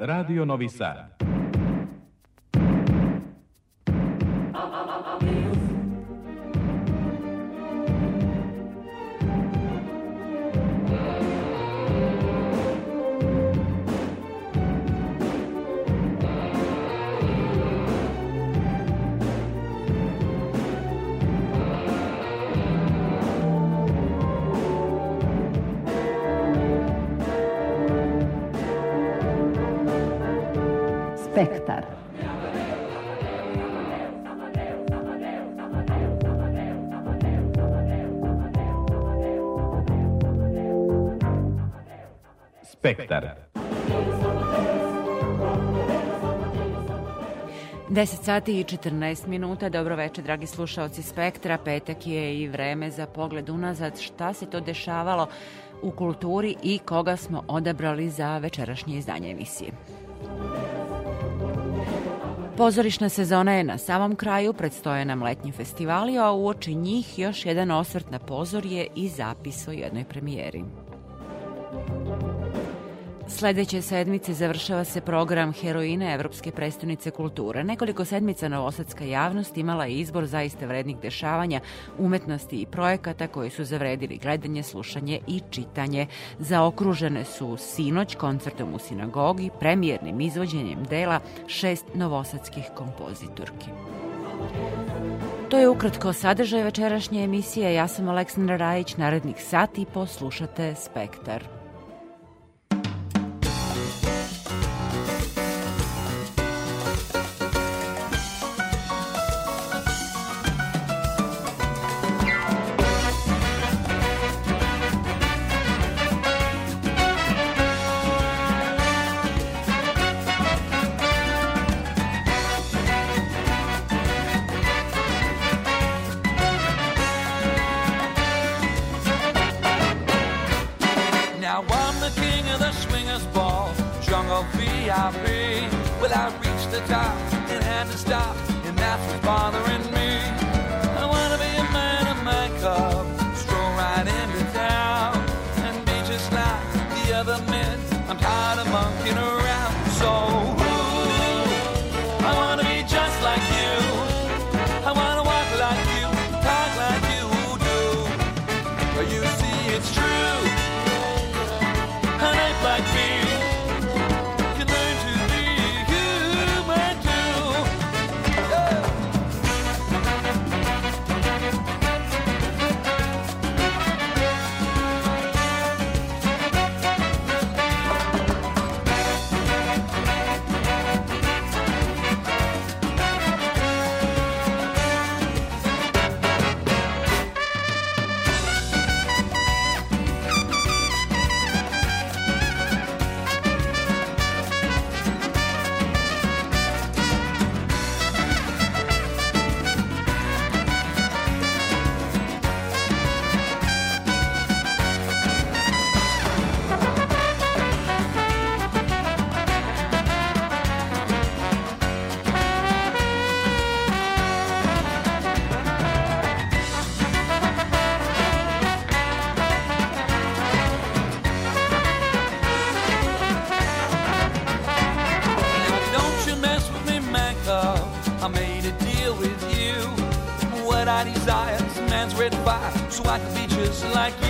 Radio Novi Sad. Spektar. Spektar. 10 sati i 14 minuta. Dobro večer, dragi slušalci Spektra. Petak je i vreme za pogled unazad. Šta se to dešavalo u kulturi i koga smo odabrali za večerašnje izdanje emisije. Pozorišna sezona je na samom kraju, predstoje nam letnji festivali, a uoči njih još jedan osvrt na pozorje i zapis o jednoj premijeri. Sledeće sedmice završava se program Heroine Evropske prestonice kulture. Nekoliko sedmica novosadska javnost imala je izbor zaista vrednih dešavanja, umetnosti i projekata koji su zavredili gledanje, slušanje i čitanje. Zaokružene su sinoć koncertom u sinagogi, premijernim izvođenjem dela šest novosadskih kompozitorki. To je ukratko sadržaj večerašnje emisije. Ja sam Aleksandra Rajić, narednih sati poslušate Spektar. so I be just like you.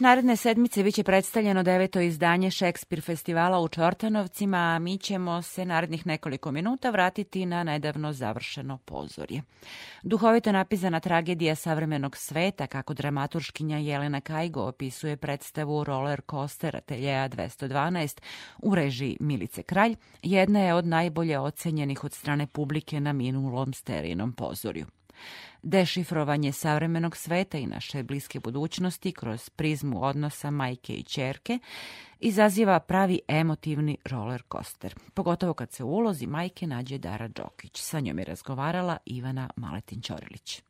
Naredne sedmice biće predstavljeno deveto izdanje Šekspir festivala u Čortanovcima, a mi ćemo se narednih nekoliko minuta vratiti na nedavno završeno pozorje. Duhovito napisana tragedija savremenog sveta, kako dramaturškinja Jelena Kajgo opisuje predstavu Roller Coaster Ateljeja 212 u režiji Milice Kralj, jedna je od najbolje ocenjenih od strane publike na minulom sterinom pozorju. Dešifrovanje savremenog sveta i naše bliske budućnosti kroz prizmu odnosa majke i čerke izaziva pravi emotivni roller coaster, pogotovo kad se u ulozi majke nađe Dara Đokić. Sa njom je razgovarala Ivana Maletin-Ćorilić.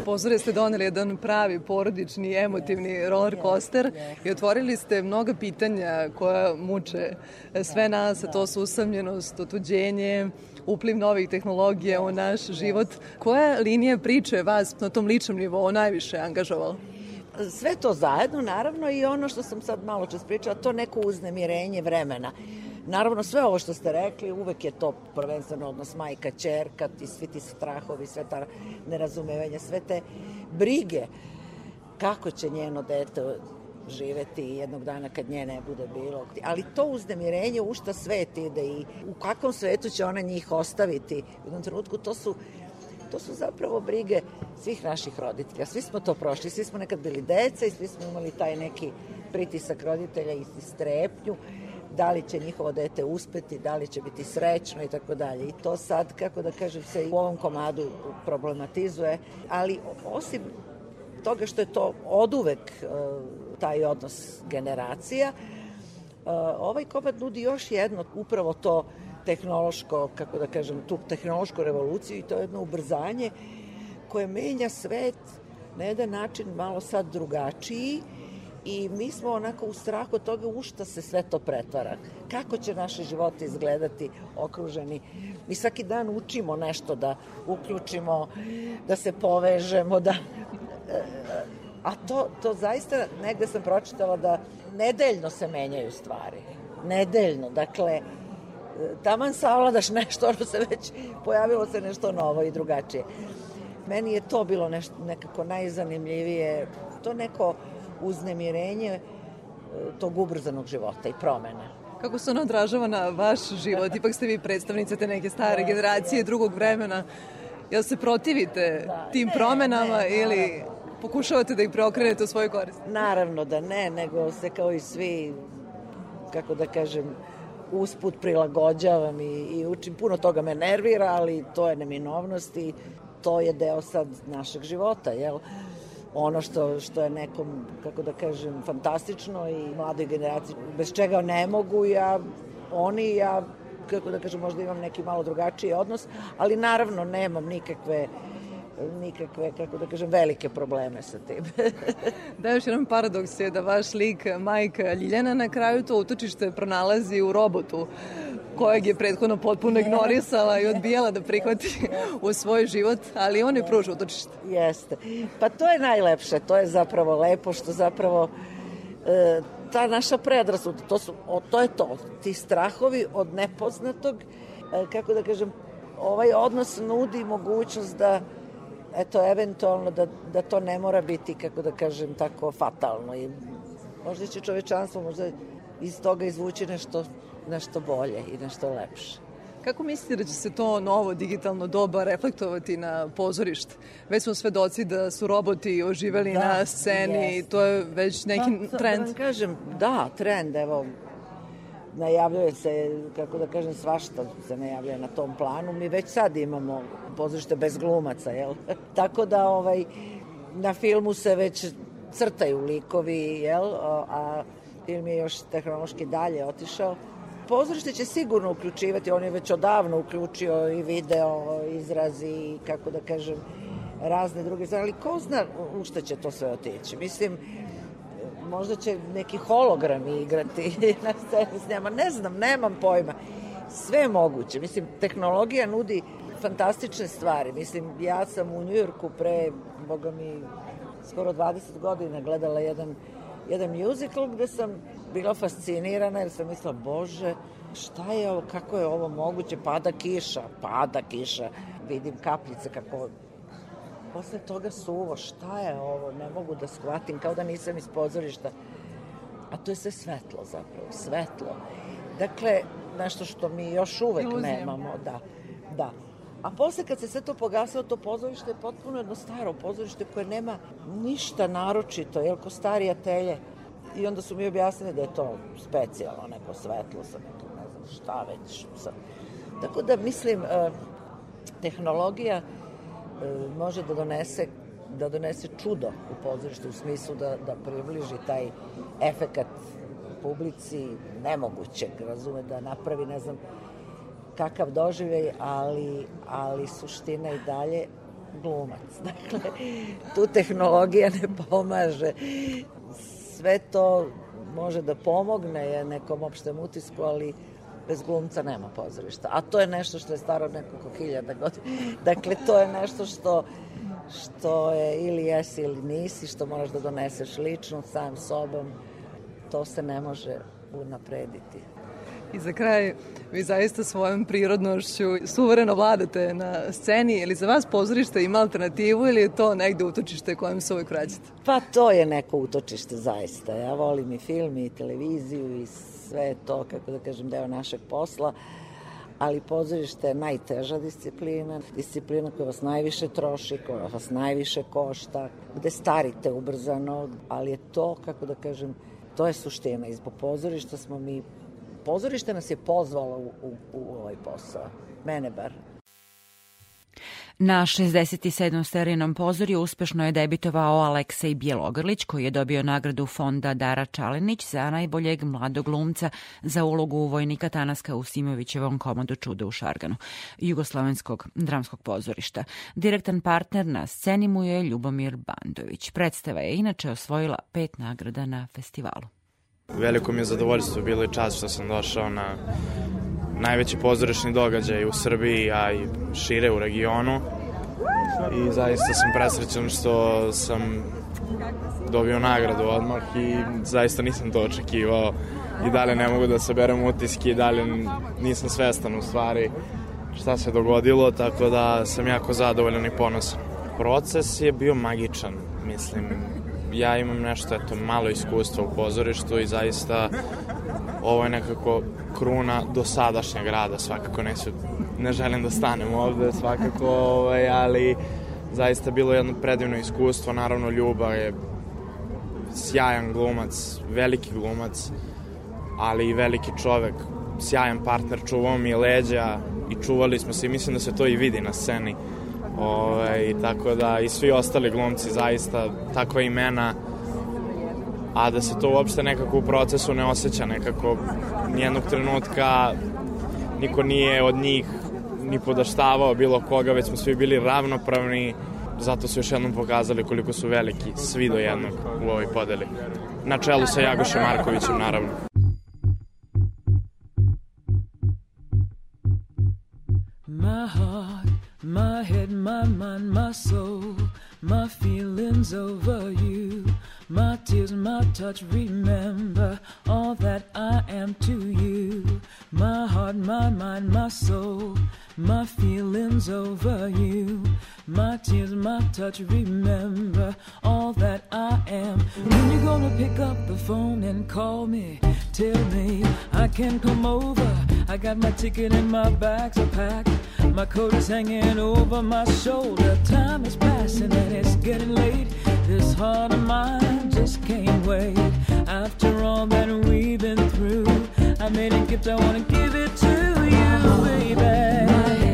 Pozore ste doneli jedan pravi porodični, emotivni roller coaster i otvorili ste mnoga pitanja koja muče sve nas, a to su usamljenost, otuđenje, upliv novih tehnologija u naš život. Koja linija priče vas na tom ličnom nivou najviše angažovala? Sve to zajedno, naravno, i ono što sam sad malo čas pričala, to neko uznemirenje vremena. Naravno, sve ovo što ste rekli, uvek je to prvenstveno odnos majka, čerka, ti, svi ti strahovi, sve ta nerazumevanja, sve te brige kako će njeno dete živeti jednog dana kad nje ne bude bilo. Ali to uznemirenje u šta svet ide i u kakvom svetu će ona njih ostaviti u jednom trenutku, to su to su zapravo brige svih naših roditelja. Svi smo to prošli, svi smo nekad bili deca i svi smo imali taj neki pritisak roditelja i strepnju da li će njihovo dete uspeti, da li će biti srećno i tako dalje. I to sad, kako da kažem, se u ovom komadu problematizuje, ali osim toga što je to oduvek uh, taj odnos generacija, uh, ovaj komad nudi još jedno, upravo to tehnološko, kako da kažem, tu tehnološku revoluciju i to je jedno ubrzanje koje menja svet na jedan način malo sad drugačiji i mi smo onako u strahu od toga u šta se sve to pretvara. Kako će naše živote izgledati okruženi. Mi svaki dan učimo nešto da uključimo, da se povežemo, da... A to, to zaista, negde sam pročitala da nedeljno se menjaju stvari. Nedeljno, dakle, taman savladaš nešto, ono se već pojavilo se nešto novo i drugačije. Meni je to bilo nešto, nekako najzanimljivije, to neko uznemirenje e, tog ubrzanog života i promena. Kako se ono odražava na vaš život? Ipak ste vi predstavnica te neke stare generacije, drugog vremena. Jel se protivite da, tim ne, promenama ne, ili pokušavate da ih preokrenete u svoju korist? Naravno da ne, nego se kao i svi, kako da kažem, usput prilagođavam i, i učim. Puno toga me nervira, ali to je neminovnost i to je deo sad našeg života, jel? Ono što, što je nekom, kako da kažem, fantastično i mladoj generaciji, bez čega ne mogu, ja, oni, ja, kako da kažem, možda imam neki malo drugačiji odnos, ali naravno nemam nikakve nikakve, kako da kažem, velike probleme sa tim. da, još jedan paradoks je da vaš lik, majka Ljiljana, na kraju to utočište pronalazi u robotu kojeg je prethodno potpuno ignorisala i odbijala da prihvati u svoj život, ali on je pruža utočište. Jeste. Pa to je najlepše, to je zapravo lepo što zapravo e, ta naša predrasuda, to, su, o, to je to, ti strahovi od nepoznatog, e, kako da kažem, ovaj odnos nudi mogućnost da eto, eventualno da, da to ne mora biti, kako da kažem, tako fatalno i možda će čovečanstvo možda iz toga izvući nešto, nešto bolje i nešto lepše. Kako mislite da će se to novo digitalno doba reflektovati na pozorište? Već smo svedoci da su roboti oživeli da, na sceni, jest. to je već neki pa, trend. Da vam kažem, da, trend, evo, najavljuje se, kako da kažem, svašta se najavljuje na tom planu. Mi već sad imamo pozorište bez glumaca, jel? Tako da, ovaj, na filmu se već crtaju likovi, jel? A film je još tehnološki dalje otišao. Pozorište će sigurno uključivati, on je već odavno uključio i video, izrazi, i kako da kažem, razne druge stvari, ali ko zna u šta će to sve otići? Mislim, možda će neki hologram igrati na sceni s njama, ne znam, nemam pojma. Sve je moguće. Mislim, tehnologija nudi fantastične stvari. Mislim, ja sam u Njujorku pre, boga mi, skoro 20 godina gledala jedan, jedan musical gde sam bila fascinirana jer sam mislila, bože, šta je ovo, kako je ovo moguće, pada kiša, pada kiša, vidim kapljice kako posle toga suvo, šta je ovo, ne mogu da shvatim, kao da nisam iz pozorišta. A to je sve svetlo zapravo, svetlo. Dakle, nešto što mi još uvek Iluzija. nemamo, da, da. A posle kad se sve to pogasilo, to pozorište je potpuno jedno staro pozorište koje nema ništa naročito, je ko starija telje. I onda su mi objasnili da je to specijalno neko svetlo sa nekim, ne znam šta već. Sa... Tako da mislim, e, tehnologija može da donese da donese čudo u pozorištu u smislu da, da približi taj efekat publici nemogućeg, razume, da napravi, ne znam, kakav doživljaj, ali, ali suština i dalje glumac. Dakle, tu tehnologija ne pomaže. Sve to može da pomogne nekom opštem utisku, ali bez glumca nema pozorišta. A to je nešto što je staro nekoliko hiljada godina. Dakle, to je nešto što što je ili jesi ili nisi, što moraš da doneseš lično, sam sobom, to se ne može unaprediti. I za kraj, vi zaista svojom prirodnošću suvereno vladate na sceni, ili za vas pozorište ima alternativu ili je to negde utočište kojem se uvijek vraćate? Pa to je neko utočište zaista. Ja volim i film i televiziju i sve to, kako da kažem, deo našeg posla ali pozorište je najteža disciplina, disciplina koja vas najviše troši, koja vas najviše košta, gde starite ubrzano, ali je to, kako da kažem, to je suština. I zbog pozorišta smo mi pozorište nas je pozvalo u, u, u ovaj posao. Mene bar. Na 67. sterinom pozorju uspešno je debitovao Aleksej Bjelogrlić, koji je dobio nagradu fonda Dara Čalinić za najboljeg mladog glumca za ulogu vojnika Tanaska u Simovićevom komodu Čuda u Šarganu, Jugoslovenskog dramskog pozorišta. Direktan partner na sceni mu je Ljubomir Bandović. Predstava je inače osvojila pet nagrada na festivalu. Veliko mi je zadovoljstvo bilo i čast što sam došao na najveći pozorišni događaj u Srbiji, a i šire u regionu. I zaista sam presrećan što sam dobio nagradu odmah i zaista nisam to očekivao i dalje ne mogu da saberem utiski i dalje nisam svestan u stvari šta se dogodilo, tako da sam jako zadovoljan i ponosan. Proces je bio magičan, mislim, ja imam nešto, eto, malo iskustva u pozorištu i zaista ovo je nekako kruna do sadašnjeg rada, svakako neću, ne želim da stanem ovde, svakako, ovaj, ali zaista bilo jedno predivno iskustvo, naravno Ljuba je sjajan glumac, veliki glumac, ali i veliki čovek, sjajan partner, čuvao mi leđa i čuvali smo se i mislim da se to i vidi na sceni. Ove, ovaj, tako da i svi ostali glumci zaista takva imena a da se to uopšte nekako u procesu ne osjeća nekako nijednog trenutka niko nije od njih ni podaštavao bilo koga, već smo svi bili ravnopravni, zato su još jednom pokazali koliko su veliki, svi do jednog u ovoj podeli. Na čelu sa Jagošem Markovićem, naravno. My heart, my head, my mind, my soul, my feelings over you my tears, my touch. Remember all that I am to you. My heart, my mind, my soul, my feelings over you. My tears, my touch. Remember all that I am. When you gonna pick up the phone and call me? Tell me I can come over. I got my ticket and my bags are packed. My coat is hanging over my shoulder. Time is passing and it's getting late. This heart of mine just can't wait. After all that we've been through, I made a gift, I wanna give it to you, baby.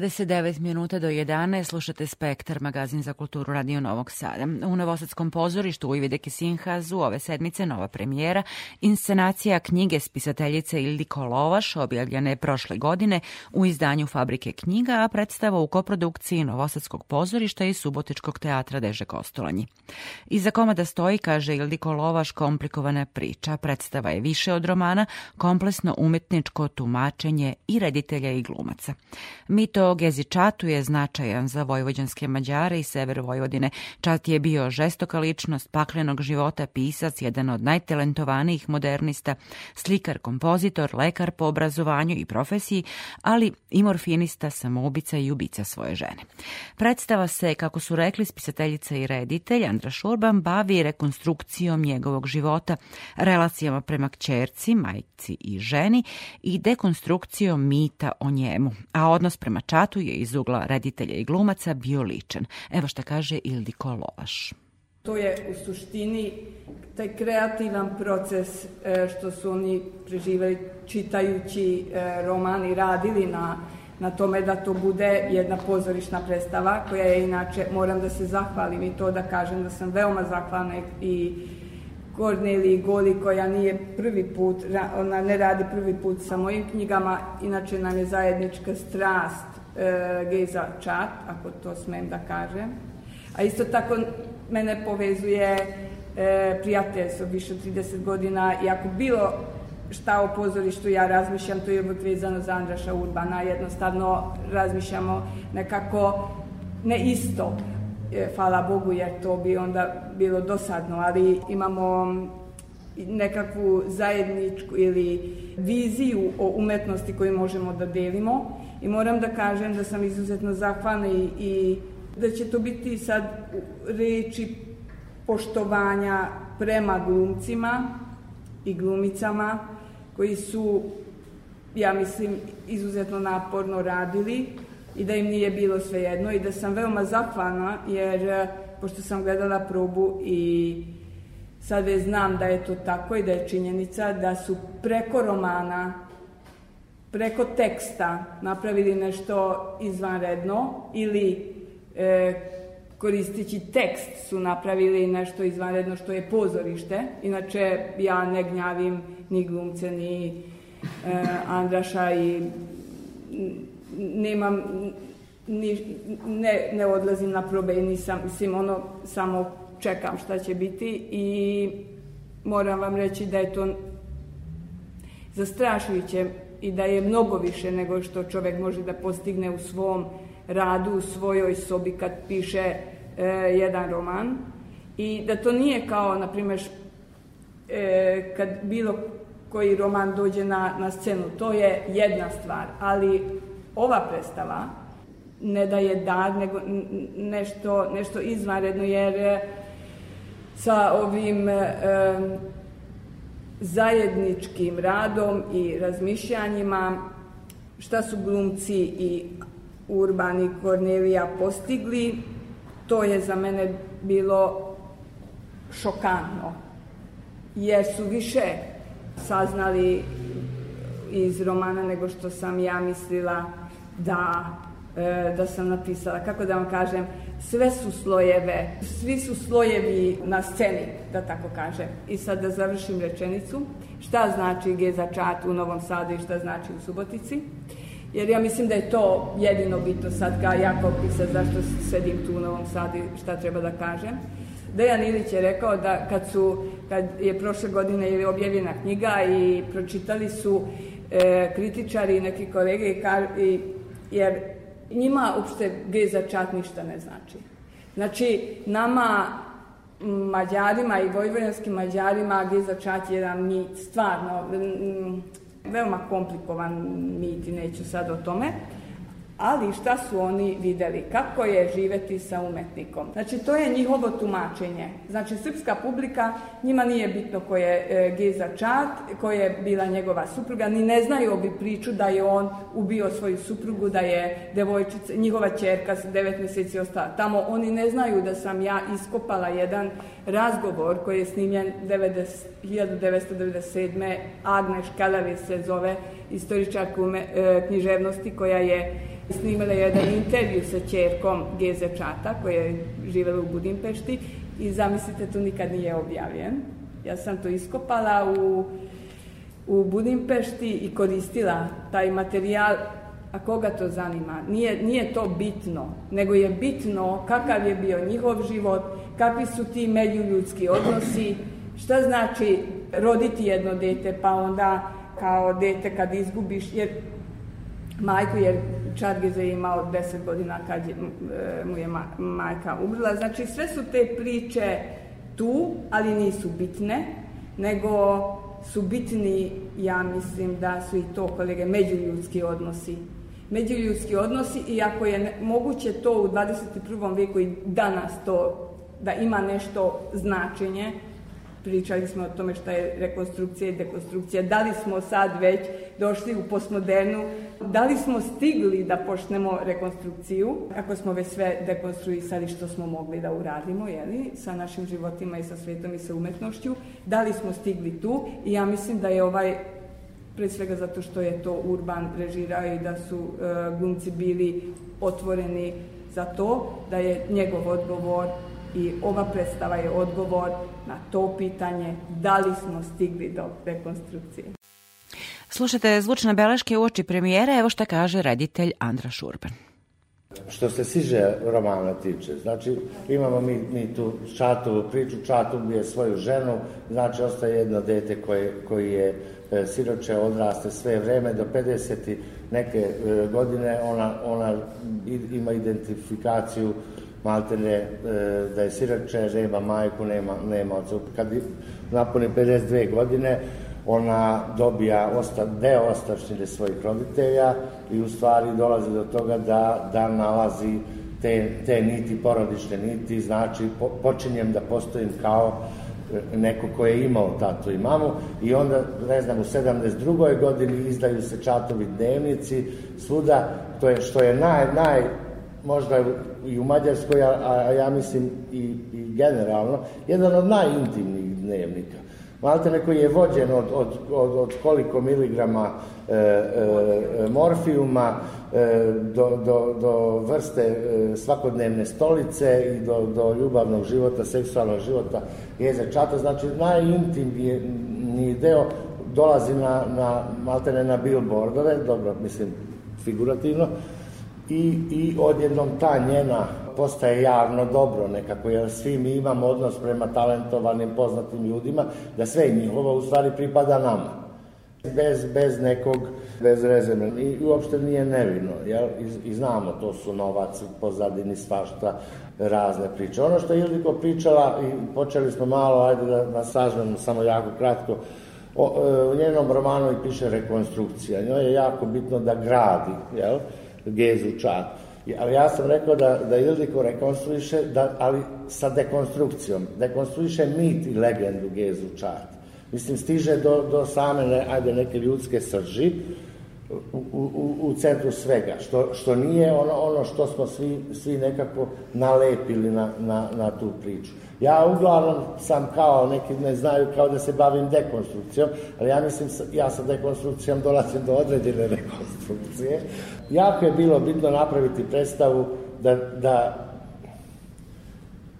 29 minuta do 11 slušate Spektar, magazin za kulturu Radio Novog Sada. U Novosadskom pozorištu u Ivideke Sinhazu ove sedmice nova premijera, inscenacija knjige spisateljice Ildiko Lovaš objavljene je prošle godine u izdanju Fabrike knjiga, a predstava u koprodukciji Novosadskog pozorišta i Subotičkog teatra Deže Kostolanji. Iza komada stoji, kaže Ildiko Lovaš, komplikovana priča. Predstava je više od romana, kompleksno umetničko tumačenje i reditelja i glumaca. Mi Mito Gezi Čatu je značajan za vojvođanske Mađare i sever Vojvodine. Čat je bio žestoka ličnost paklenog života, pisac, jedan od najtalentovanijih modernista, slikar, kompozitor, lekar po obrazovanju i profesiji, ali i morfinista, samoubica i ubica svoje žene. Predstava se, kako su rekli spisateljica i reditelj Andra Šurban, bavi rekonstrukcijom njegovog života, relacijama prema kćerci, majci i ženi i dekonstrukcijom mita o njemu, a odnos prema čatu je iz ugla reditelja i glumaca bio ličan. Evo šta kaže Ildiko Lovaš. To je u suštini taj kreativan proces e, što su oni preživali čitajući e, roman i radili na, na tome da to bude jedna pozorišna predstava koja je inače, moram da se zahvalim i to da kažem da sam veoma zahvalna i Korneliji Goli koja nije prvi put, ona ne radi prvi put sa mojim knjigama, inače nam je zajednička strast e, Geza Čat, ako to smem da kažem. A isto tako mene povezuje e, prijateljstvo više od 30 godina i ako bilo šta o pozorištu ja razmišljam, to je uvijek vezano za Andraša Urbana, jednostavno razmišljamo nekako ne isto, e, hvala Bogu jer to bi onda bilo dosadno, ali imamo nekakvu zajedničku ili viziju o umetnosti koju možemo da delimo i moram da kažem da sam izuzetno zahvalna i, i da će to biti sad reči poštovanja prema glumcima i glumicama koji su, ja mislim, izuzetno naporno radili i da im nije bilo svejedno i da sam veoma zahvalna jer pošto sam gledala probu i sad već znam da je to tako i da je činjenica da su preko romana, preko teksta napravili nešto izvanredno ili e, koristeći tekst su napravili nešto izvanredno što je pozorište. Inače, ja ne gnjavim ni glumce, ni e, Andraša i nemam ni, ne, ne odlazim na probe i nisam, mislim, ono, samo čekam šta će biti i moram vam reći da je to zastrašujuće i da je mnogo više nego što čovek može da postigne u svom radu, u svojoj sobi kad piše e, jedan roman. I da to nije kao, na primjer, e, kad bilo koji roman dođe na, na scenu, to je jedna stvar, ali ova predstava ne da je dar, nego nešto, nešto izvanredno, jer e, sa ovim e, zajedničkim radom i razmišljanjima šta su glumci i Urban i Kornelija postigli, to je za mene bilo šokantno, jer su više saznali iz romana nego što sam ja mislila da E, da sam napisala, kako da vam kažem, sve su slojeve, svi su slojevi na sceni, da tako kažem. I sad da završim rečenicu, šta znači Geza Čat u Novom Sadu i šta znači u Subotici. Jer ja mislim da je to jedino bitno sad kao jako pisat zašto sedim tu u Novom Sadu i šta treba da kažem. Dejan Ilić je rekao da kad, su, kad je prošle godine je objavljena knjiga i pročitali su e, kritičari i neki kolege i, kar, i jer njima uopšte G za čat ništa ne znači. Znači, nama Mađarima i vojvojanskim Mađarima G za čat je jedan mit, stvarno, veoma komplikovan mit i neću sad o tome ali šta su oni videli? Kako je živeti sa umetnikom? Znači, to je njihovo tumačenje. Znači, srpska publika, njima nije bitno ko je e, Geza Čat, ko je bila njegova supruga, ni ne znaju obi priču da je on ubio svoju suprugu, da je devojčica, njihova čerka s devet meseci ostala tamo. Oni ne znaju da sam ja iskopala jedan razgovor koji je snimljen 90, 1997. Agneš Kelevi se zove, istoričarku e, književnosti koja je Snimala je jedan intervju sa čerkom Geze Čata koja je živela u Budimpešti i zamislite, to nikad nije objavljen. Ja sam to iskopala u, u Budimpešti i koristila taj materijal a koga to zanima? Nije, nije to bitno, nego je bitno kakav je bio njihov život, kakvi su ti međuljudski odnosi, šta znači roditi jedno dete, pa onda kao dete kad izgubiš, jer majku, jer Čargize je imao 10 godina kad je, mu je majka umrla. Znači sve su te priče tu, ali nisu bitne, nego su bitni, ja mislim da su i to kolege, međuljudski odnosi. Međuljudski odnosi i ako je moguće to u 21. vijeku i danas to da ima nešto značenje, pričali smo o tome šta je rekonstrukcija i dekonstrukcija, da li smo sad već došli u postmodernu, da li smo stigli da počnemo rekonstrukciju, ako smo već sve dekonstruisali što smo mogli da uradimo, jeli, sa našim životima i sa svetom i sa umetnošću, da li smo stigli tu? I ja mislim da je ovaj pre svega zato što je to Urban režirao i da su uh, glumci bili otvoreni za to, da je njegov odgovor i ova predstava je odgovor na to pitanje da li smo stigli do rekonstrukcije. Slušajte zvučne beleške u oči premijere, evo šta kaže reditelj Andra Šurban. Što se siže romana tiče, znači imamo mi, mi tu Čatovu priču, Čatu ubije svoju ženu, znači ostaje jedno dete koje, koji je e, siroče odraste sve vreme do 50 neke e, godine, ona, ona ima identifikaciju maltene e, da je siroče, nema majku, nema, nema oca. Kad napuni 52 godine, ona dobija osta, deo ostavštine svojih roditelja i u stvari dolazi do toga da, da nalazi te, te niti, porodične niti, znači po, počinjem da postojim kao e, neko ko je imao tatu i mamu i onda, ne znam, u 72. godini izdaju se čatovi dnevnici svuda, to je što je naj, naj možda i u Mađarskoj, a, a ja mislim i, i generalno, jedan od najintimnijih dnevnika. Maltene koji je vođen od, od, od, od koliko miligrama e, e, morfijuma e, do, do, do vrste e, svakodnevne stolice i do, do ljubavnog života, seksualnog života jeze čata. Znači, najintimniji deo dolazi na, na maltene na billboardove, dobro, mislim, figurativno, i, i odjednom ta njena postaje javno dobro nekako, jer svi mi imamo odnos prema talentovanim, poznatim ljudima, da sve njihovo u stvari pripada nama. Bez, bez nekog, bez rezerve. I uopšte nije nevino, jel? I, I znamo, to su novac, pozadini, svašta, razne priče. Ono što je Ildiko pričala, i počeli smo malo, ajde da, da sažmemo samo jako kratko, o, e, u njenom romanu i piše rekonstrukcija. Njoj je jako bitno da gradi, jel? Gezu Čad. Ali ja sam rekao da, da Ildiko rekonstruiše, da, ali sa dekonstrukcijom. Dekonstruiše mit i legendu Gezu Čad. Mislim, stiže do, do same, ne, ajde, neke ljudske srži, u, u, u centru svega, što, što nije ono, ono što smo svi, svi nekako nalepili na, na, na tu priču. Ja uglavnom sam kao, neki ne znaju, kao da se bavim dekonstrukcijom, ali ja mislim, ja sa dekonstrukcijom dolazim do određene rekonstrukcije. Jako je bilo bitno napraviti predstavu da, da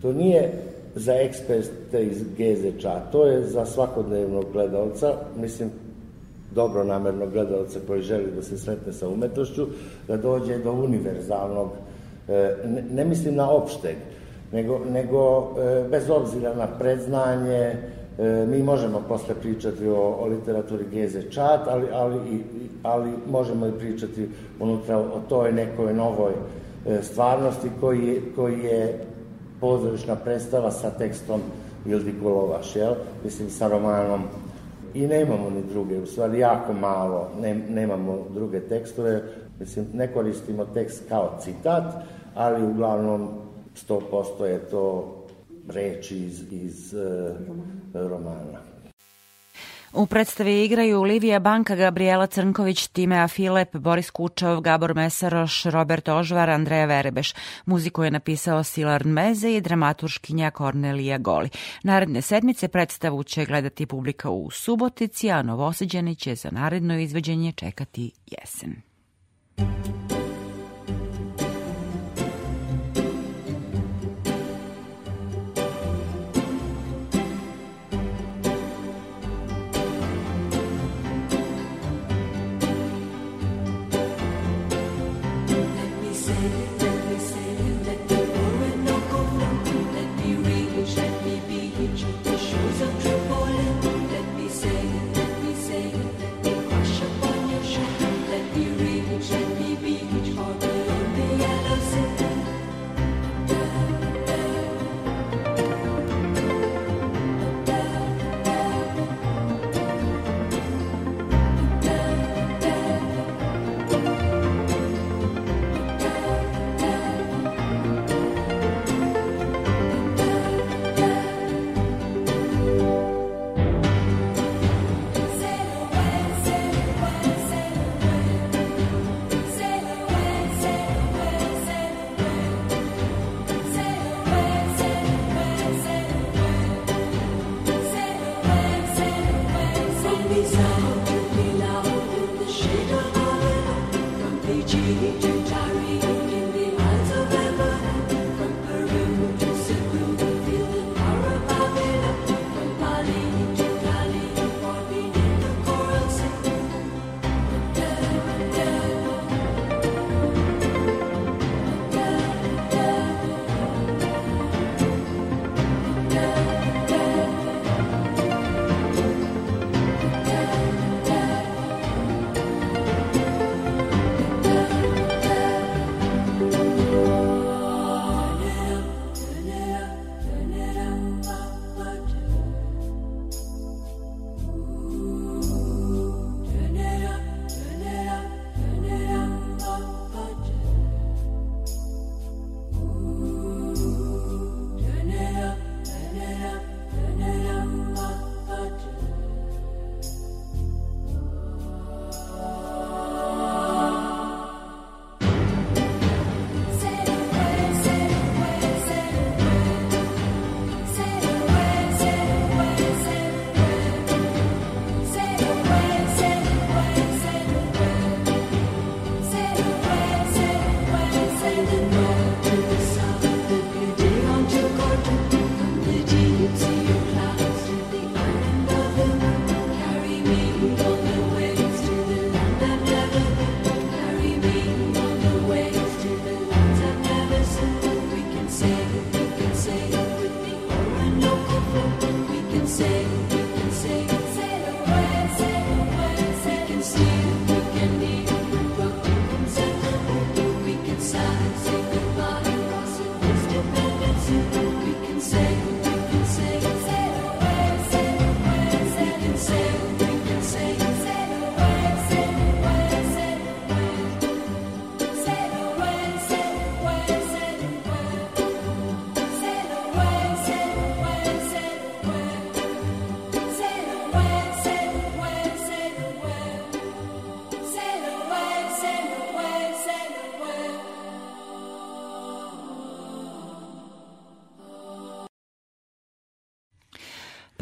to nije za eksperte iz Gezeča, to je za svakodnevnog gledalca, mislim, dobro namernog gledalca koji želi da se sretne sa umetnošću, da dođe do univerzalnog, e, ne, mislim na opšteg, nego, nego e, bez obzira na predznanje, e, mi možemo posle pričati o, o literaturi Geze Čat, ali, ali, i, ali možemo i pričati unutra o toj nekoj novoj stvarnosti koji koji je pozorišna predstava sa tekstom Ildi Kulovaš, jel? Mislim, sa romanom i nemamo ni druge, u stvari jako malo, ne, nemamo druge tekstove, mislim, ne koristimo tekst kao citat, ali uglavnom 100% je to reči iz, iz uh, romana. U predstavi igraju Livija Banka, Gabriela Crnković, Timea Filep, Boris Kučov, Gabor Mesaroš, Robert Ožvar, Andreja Verebeš. Muziku je napisao Silard Meze i dramaturškinja Kornelija Goli. Naredne sedmice predstavu će gledati publika u Subotici, a Novoseđani će za naredno izveđenje čekati jesen.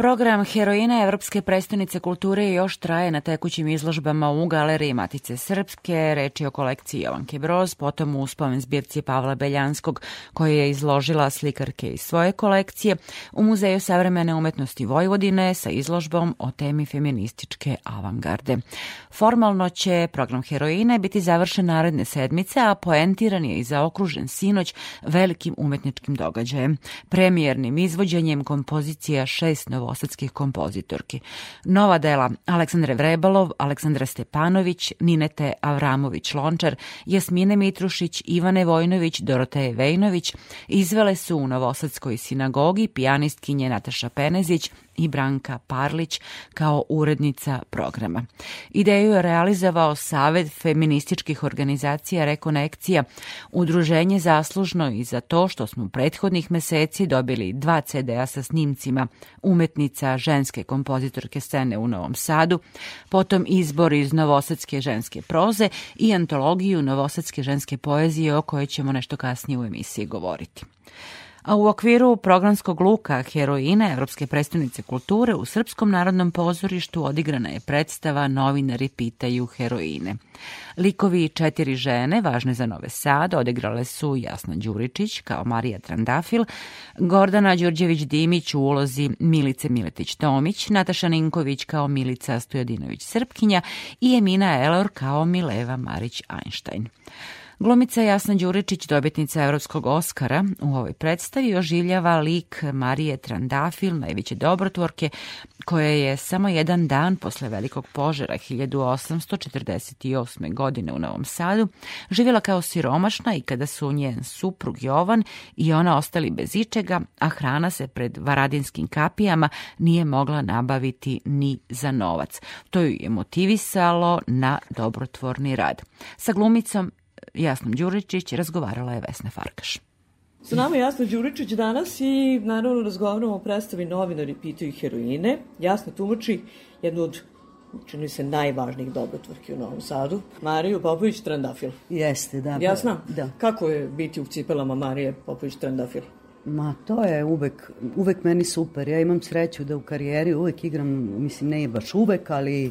Program Heroina Evropske prestonice kulture još traje na tekućim izložbama u Galeriji Matice Srpske, reči o kolekciji Jovanke Broz, potom u spomen zbirci Pavla Beljanskog, koja je izložila slikarke iz svoje kolekcije, u Muzeju savremene umetnosti Vojvodine sa izložbom o temi feminističke avangarde. Formalno će program Heroine biti završen naredne sedmice, a poentiran je i zaokružen sinoć velikim umetničkim događajem, premijernim izvođenjem kompozicija šest novo novosadskih kompozitorki. Nova dela Aleksandre Vrebalov, Aleksandra Stepanović, Ninete Avramović-Lončar, Jasmine Mitrušić, Ivane Vojnović, Doroteje Vejnović izvele su u Novosadskoj sinagogi pijanistkinje Nataša Penezić, i Branka Parlić kao urednica programa. Ideju je realizovao Savet feminističkih organizacija Rekonekcija, udruženje zaslužno i za to što smo prethodnih meseci dobili dva CD-a sa snimcima umetnica ženske kompozitorke scene u Novom Sadu, potom izbor iz Novosadske ženske proze i antologiju Novosadske ženske poezije o kojoj ćemo nešto kasnije u emisiji govoriti a u okviru programskog luka Heroine Evropske predstavnice kulture u Srpskom narodnom pozorištu odigrana je predstava Novinari pitaju heroine. Likovi četiri žene, važne za Nove Sad, odigrale su Jasna Đuričić kao Marija Trandafil, Gordana Đurđević-Dimić u ulozi Milice Miletić-Tomić, Nataša Ninković kao Milica Stojadinović-Srpkinja i Emina Elor kao Mileva Marić-Einstein. Glumica Jasna Đuričić, dobitnica Evropskog Oskara, u ovoj predstavi oživljava lik Marije Trandafil, najveće dobrotvorke, koja je samo jedan dan posle velikog požara 1848. godine u Novom Sadu živjela kao siromašna i kada su njen suprug Jovan i ona ostali bez ičega, a hrana se pred varadinskim kapijama nije mogla nabaviti ni za novac. To ju je motivisalo na dobrotvorni rad. Sa glumicom Jasnom Đuričić razgovarala je Vesna Farkaš. Sa nama je Jasna Đuričić danas i naravno razgovaramo o predstavi novinari pitaju heroine. Jasna tumači jednu od čini se najvažnijih dobrotvorki u Novom Sadu, Mariju Popović Trandafil. Jeste, da. Jasna? Da. Kako je biti u cipelama Marije Popović Trandafil? Ma to je uvek, uvek meni super. Ja imam sreću da u karijeri uvek igram, mislim ne baš uvek, ali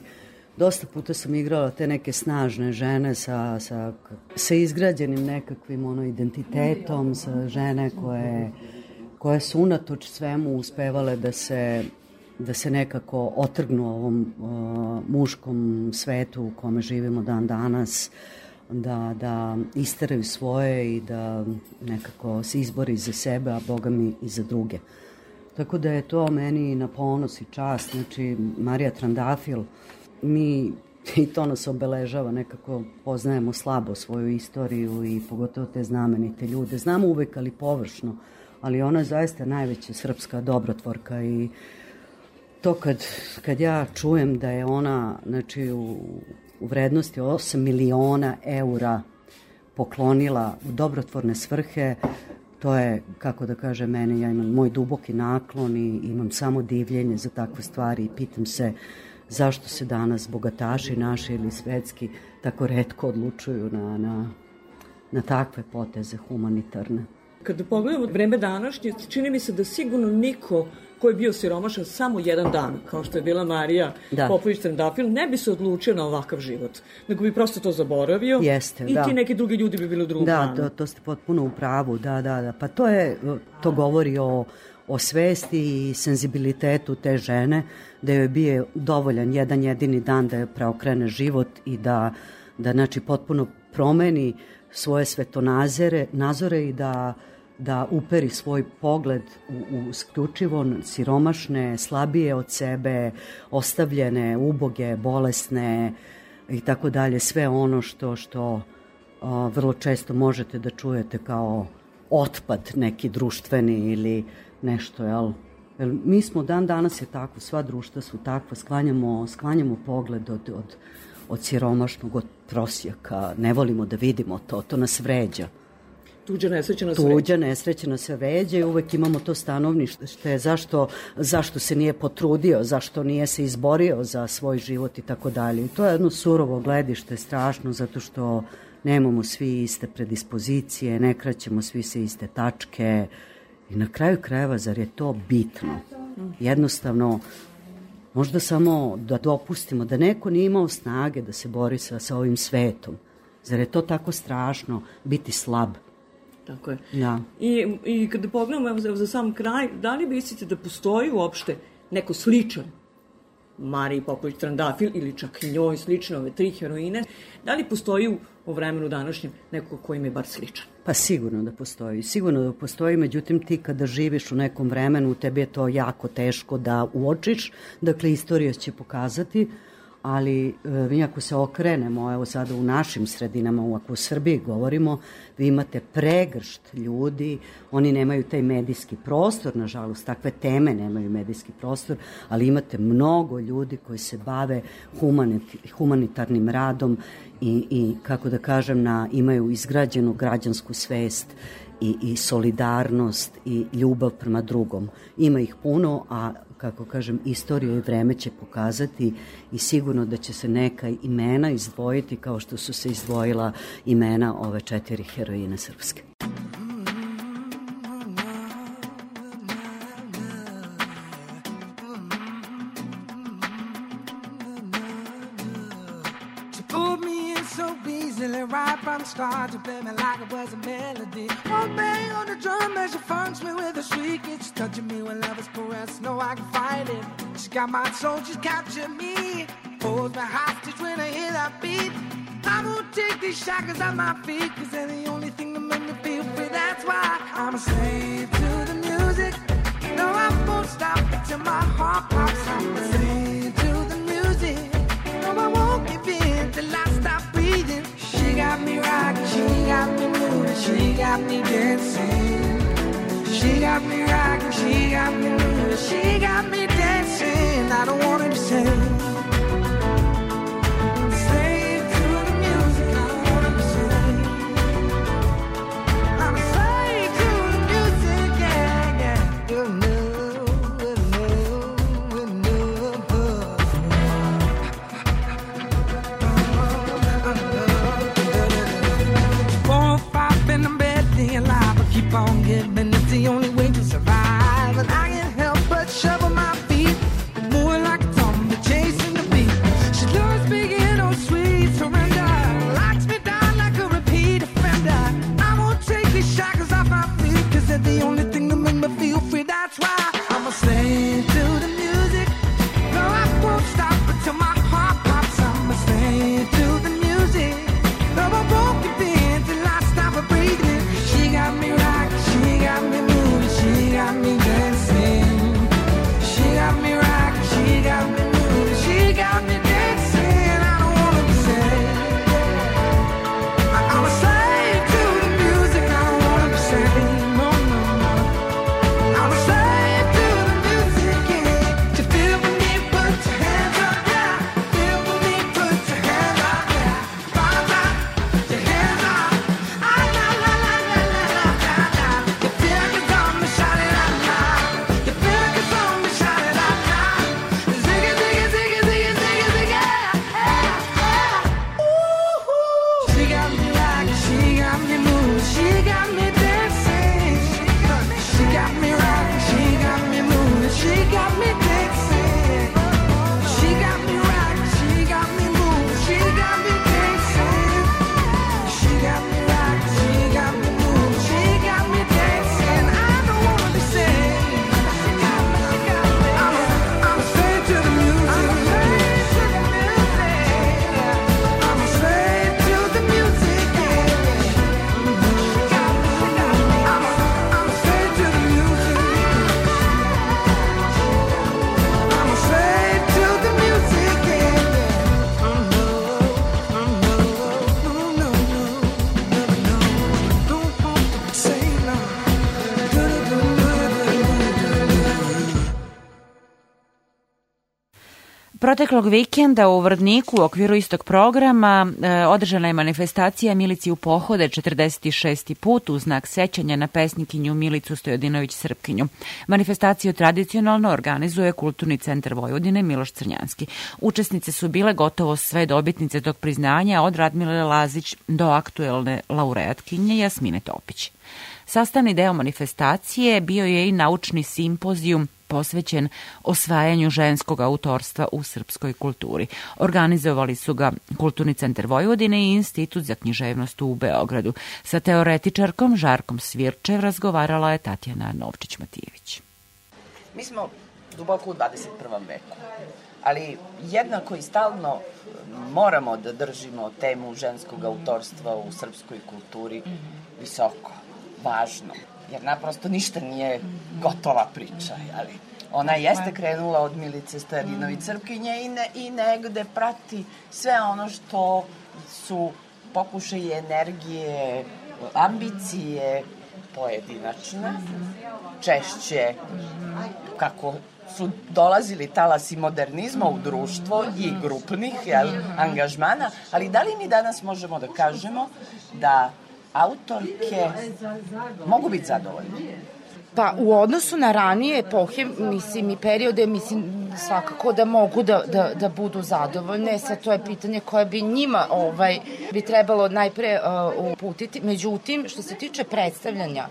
dosta puta sam igrala te neke snažne žene sa, sa, sa izgrađenim nekakvim ono, identitetom, sa žene koje, koje su unatoč svemu uspevale da se da se nekako otrgnu ovom uh, muškom svetu u kome živimo dan danas, da, da isteraju svoje i da nekako se izbori za sebe, a Boga mi i za druge. Tako da je to meni na ponos i čast. Znači, Marija Trandafil, uh, mi i to nas obeležava, nekako poznajemo slabo svoju istoriju i pogotovo te znamenite ljude. Znamo uvek, ali površno, ali ona je zaista najveća srpska dobrotvorka i to kad, kad ja čujem da je ona znači, u, u vrednosti 8 miliona eura poklonila u dobrotvorne svrhe, to je, kako da kaže mene, ja imam moj duboki naklon i imam samo divljenje za takve stvari i pitam se uh, zašto se danas bogataši naši ili svetski tako redko odlučuju na, na, na takve poteze humanitarne. Kada pogledamo vreme današnje, čini mi se da sigurno niko ko je bio siromašan samo jedan dan, kao što je bila Marija da. Popović Trendafil, ne bi se odlučio na ovakav život, nego bi prosto to zaboravio Jeste, i da. ti neki drugi ljudi bi bili u drugom da, planu. Da, to, to ste potpuno u pravu, da, da, da. Pa to je, to govori o, o svesti i senzibilitetu te žene, da joj bije dovoljan jedan jedini dan da joj preokrene život i da, da znači, potpuno promeni svoje svetonazore nazore i da da uperi svoj pogled u, u sključivo siromašne, slabije od sebe, ostavljene, uboge, bolesne i tako dalje, sve ono što što a, vrlo često možete da čujete kao otpad neki društveni ili nešto, jel? Jer mi smo dan danas je tako, sva društva su takva, sklanjamo, sklanjamo pogled od, od, od siromašnog, od prosjaka, ne volimo da vidimo to, to nas vređa. Tuđa nesreća nas vređa. Tuđa nesreća nas vređa i uvek imamo to stanovnište, zašto, zašto se nije potrudio, zašto nije se izborio za svoj život i tako dalje. I to je jedno surovo gledište, strašno, zato što nemamo svi iste predispozicije, ne kraćemo svi se iste tačke, I na kraju krajeva, zar je to bitno? Jednostavno, možda samo da dopustimo da neko nije imao snage da se bori sa, sa ovim svetom. Zar je to tako strašno biti slab? Tako je. Da. I, i kada pogledamo evo, za, za sam kraj, da li mislite da postoji uopšte neko sličan Mariji Popović Trandafil ili čak njoj slične ove tri heroine, da li postoji u, u vremenu današnjem neko ko im je bar sličan? Pa sigurno da postoji. Sigurno da postoji, međutim ti kada živiš u nekom vremenu, tebi je to jako teško da uočiš. Dakle, istorija će pokazati, ali e, mi ako se okrenemo, evo sada u našim sredinama, ako u Srbiji govorimo, vi imate pregršt ljudi, oni nemaju taj medijski prostor, nažalost, takve teme nemaju medijski prostor, ali imate mnogo ljudi koji se bave humanit, humanitarnim radom i, i kako da kažem, na, imaju izgrađenu građansku svest i, i solidarnost i ljubav prema drugom. Ima ih puno, a kako kažem, istorija i vreme će pokazati i sigurno da će se neka imena izdvojiti kao što su se izdvojila imena ove četiri heroine srpske. From start to play me like it was a melody. One bang on the drum as she funks me with a shriek. It's touching me when love is caressed. No, I can fight it. She got my soul, she's captured me. Holds me hostage when I hear that beat. I won't take these shackles off my feet, cause they're the only thing that make me feel free. That's why I'm a slave to the music. No, I won't stop until my heart pops. I'm a slave to the music. No, I won't give in till I stop. She got me rocking, she got me moving, she got me dancing. She got me rocking, she got me moving, she got me dancing. I don't wanna be saved. gon' get Proteklog vikenda u Vrdniku u okviru istog programa e, održana je manifestacija Milici u pohode 46. put u znak sećanja na pesnikinju Milicu Stojodinović Srpkinju. Manifestaciju tradicionalno organizuje Kulturni centar Vojvodine Miloš Crnjanski. Učesnice su bile gotovo sve dobitnice tog priznanja od Radmile Lazić do aktuelne laureatkinje Jasmine Topić. Sastavni deo manifestacije bio je i naučni simpozijum posvećen osvajanju ženskog autorstva u srpskoj kulturi. Organizovali su ga Kulturni centar Vojvodine i Institut za književnost u Beogradu. Sa teoretičarkom Žarkom Svirčev razgovarala je Tatjana Novčić-Matijević. Mi smo duboko u 21. veku, ali jednako i stalno moramo da držimo temu ženskog autorstva u srpskoj kulturi visoko, važno, jer naprosto ništa nije gotova priča, ali ona jeste krenula od Milice Stojadinović Crpkinje i, ne, i negde prati sve ono što su pokušaje energije, ambicije pojedinačne, češće kako su dolazili talasi modernizma u društvo i grupnih jel, angažmana, ali da li mi danas možemo da kažemo da autorke mogu biti zadovoljne? Pa u odnosu na ranije epohe, mislim i periode, mislim svakako da mogu da, da, da budu zadovoljne. Sad to je pitanje koje bi njima ovaj, bi trebalo najpre uh, uputiti. Međutim, što se tiče predstavljanja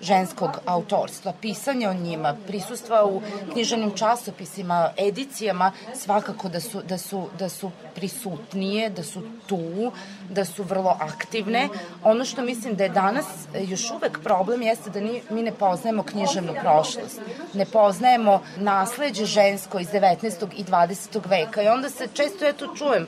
ženskog autorstva, pisanja o njima, prisustva u književnim časopisima, edicijama, svakako da su, da su, da su prisutnije, da su tu, da su vrlo aktivne. Ono što mislim da je danas još uvek problem jeste da ni, mi ne poznajemo književnu prošlost. Ne poznajemo nasleđe žensko iz 19. i 20. veka i onda se često tu čujem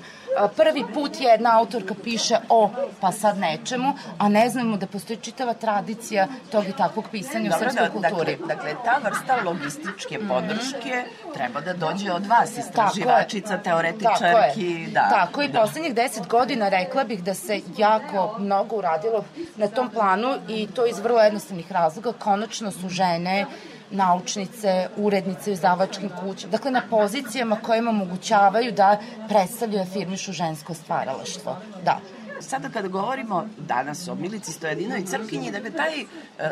prvi put jedna autorka piše o pa sad nečemu, a ne znamo da postoji čitava tradicija tog i takvog pisanja Dobro, u srpskoj da, kulturi. Dakle, dakle, ta vrsta logističke podrške mm. treba da dođe od vas, istraživačica, teoretičarki. Tako Da, Tako i da. poslednjih deset godina rekla bih da se jako mnogo uradilo na tom planu i to iz vrlo jednostavnih razloga. Konačno su žene naučnice, urednice u izdavačkim kućama, dakle na pozicijama koje im omogućavaju da predstavljaju afirmišu žensko stvaralaštvo. Da. Sada kada govorimo danas o Milici Stojadinoj Crkinji, dakle taj e,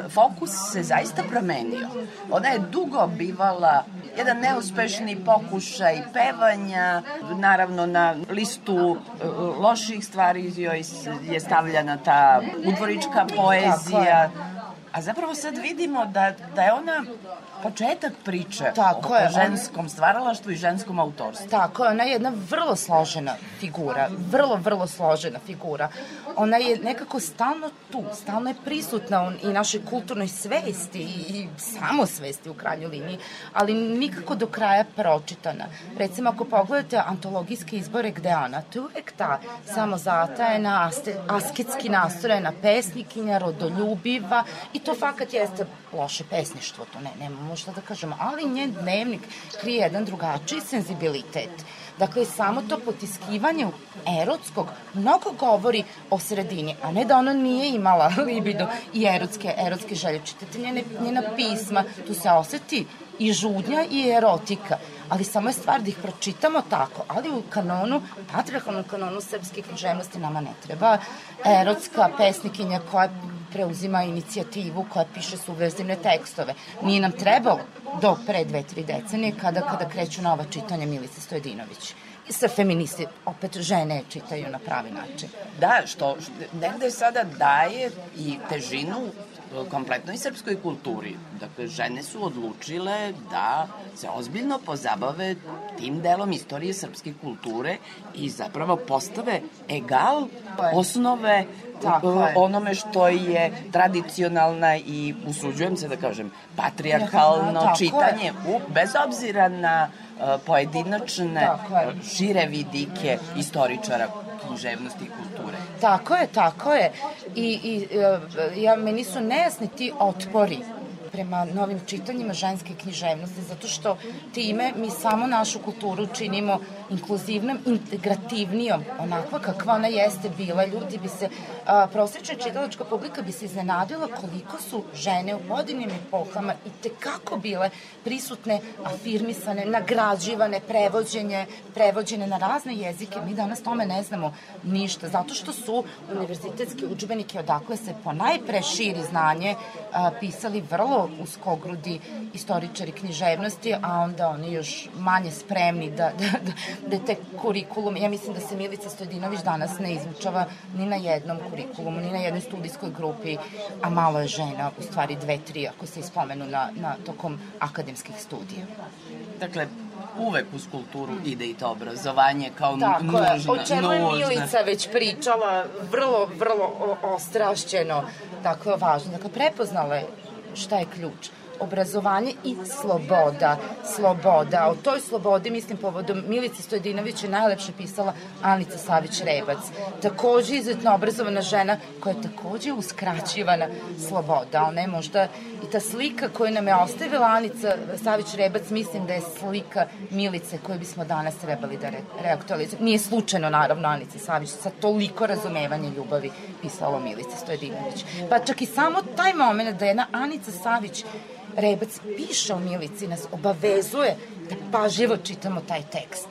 fokus se zaista promenio. Ona je dugo bivala jedan neuspešni pokušaj pevanja, naravno na listu e, loših stvari joj je stavljena ta udvorička poezija, A zapravo sad vidimo da, da je ona početak priče Tako o, je, o ženskom stvaralaštvu i ženskom autorstvu. Tako je, ona je jedna vrlo složena figura, vrlo, vrlo složena figura. Ona je nekako stalno tu, stalno je prisutna i našoj kulturnoj svesti i, i samosvesti u krajnjoj liniji, ali nikako do kraja pročitana. Recimo, ako pogledate antologijske izbore gde ona, to je uvek ta samozatajena, asketski nastrojena pesnikinja, rodoljubiva i to fakat jeste loše pesništvo, to ne, nemamo šta da kažemo, ali njen dnevnik krije jedan drugačiji senzibilitet. Dakle, samo to potiskivanje erotskog mnogo govori o sredini, a ne da ona nije imala libido i erotske, erotske želje. Čitate njene, njena pisma, tu se oseti i žudnja i erotika, ali samo je stvar da ih pročitamo tako, ali u kanonu, patriarchalnom kanonu srpske književnosti nama ne treba erotska pesnikinja koja preuzima inicijativu koja piše subverzivne tekstove. Nije nam trebalo do pre dve, tri decenije kada, kada kreću nova čitanja Milice Stojedinović sa feministi, opet žene čitaju na pravi način. Da, što, što negde sada daje i težinu kompletnoj srpskoj kulturi. Dakle, žene su odlučile da se ozbiljno pozabave tim delom istorije srpske kulture i zapravo postave egal osnove Tako onome što je tradicionalna i usuđujem se da kažem patrijarhalno čitanje u, bez obzira na uh, pojedinačne šire vidike istoričara književnosti i kulture. Tako je, tako je. I, i e, ja, meni su nejasni ti otpori prema novim čitanjima ženske književnosti, zato što time mi samo našu kulturu činimo inkluzivnom, integrativnijom, onakva kakva ona jeste bila. Ljudi bi se, prosječna čitalačka publika bi se iznenadila koliko su žene u pojedinim epohama i tekako bile prisutne, afirmisane, nagrađivane, prevođenje, prevođene na razne jezike. Mi danas tome ne znamo ništa, zato što su univerzitetski učbenike odakle se po najpre širi znanje a, pisali vrlo vrlo uskogrudi istoričari književnosti, a onda oni još manje spremni da, da, da, da te kurikulum, ja mislim da se Milica Stojdinović danas ne izvučava ni na jednom kurikulumu, ni na jednoj studijskoj grupi, a malo je žena, u stvari dve, tri, ako se ispomenu na, na tokom akademskih studija. Dakle, uvek uz kulturu ide i to obrazovanje kao Tako nužno. je, o čemu je. Milica već pričala, vrlo, vrlo ostrašćeno, tako je važno. Dakle, prepoznala je šta je ključ obrazovanje i sloboda. Sloboda. O toj slobodi, mislim, povodom Milice Stojedinović je najlepše pisala Anica Savić-Rebac. Takođe izuzetno obrazovana žena koja je takođe uskraćivana sloboda. Ona je možda i ta slika koju nam je ostavila Anica Savić-Rebac, mislim da je slika Milice koju bismo danas trebali da re reaktualizujemo. Nije slučajno, naravno, Anica Savić sa toliko razumevanja ljubavi pisala o Milici Stojedinović. Pa čak i samo taj moment da jedna Anica Savić Rebac piše o Milici nas obavezuje da pažljivo čitamo taj tekst.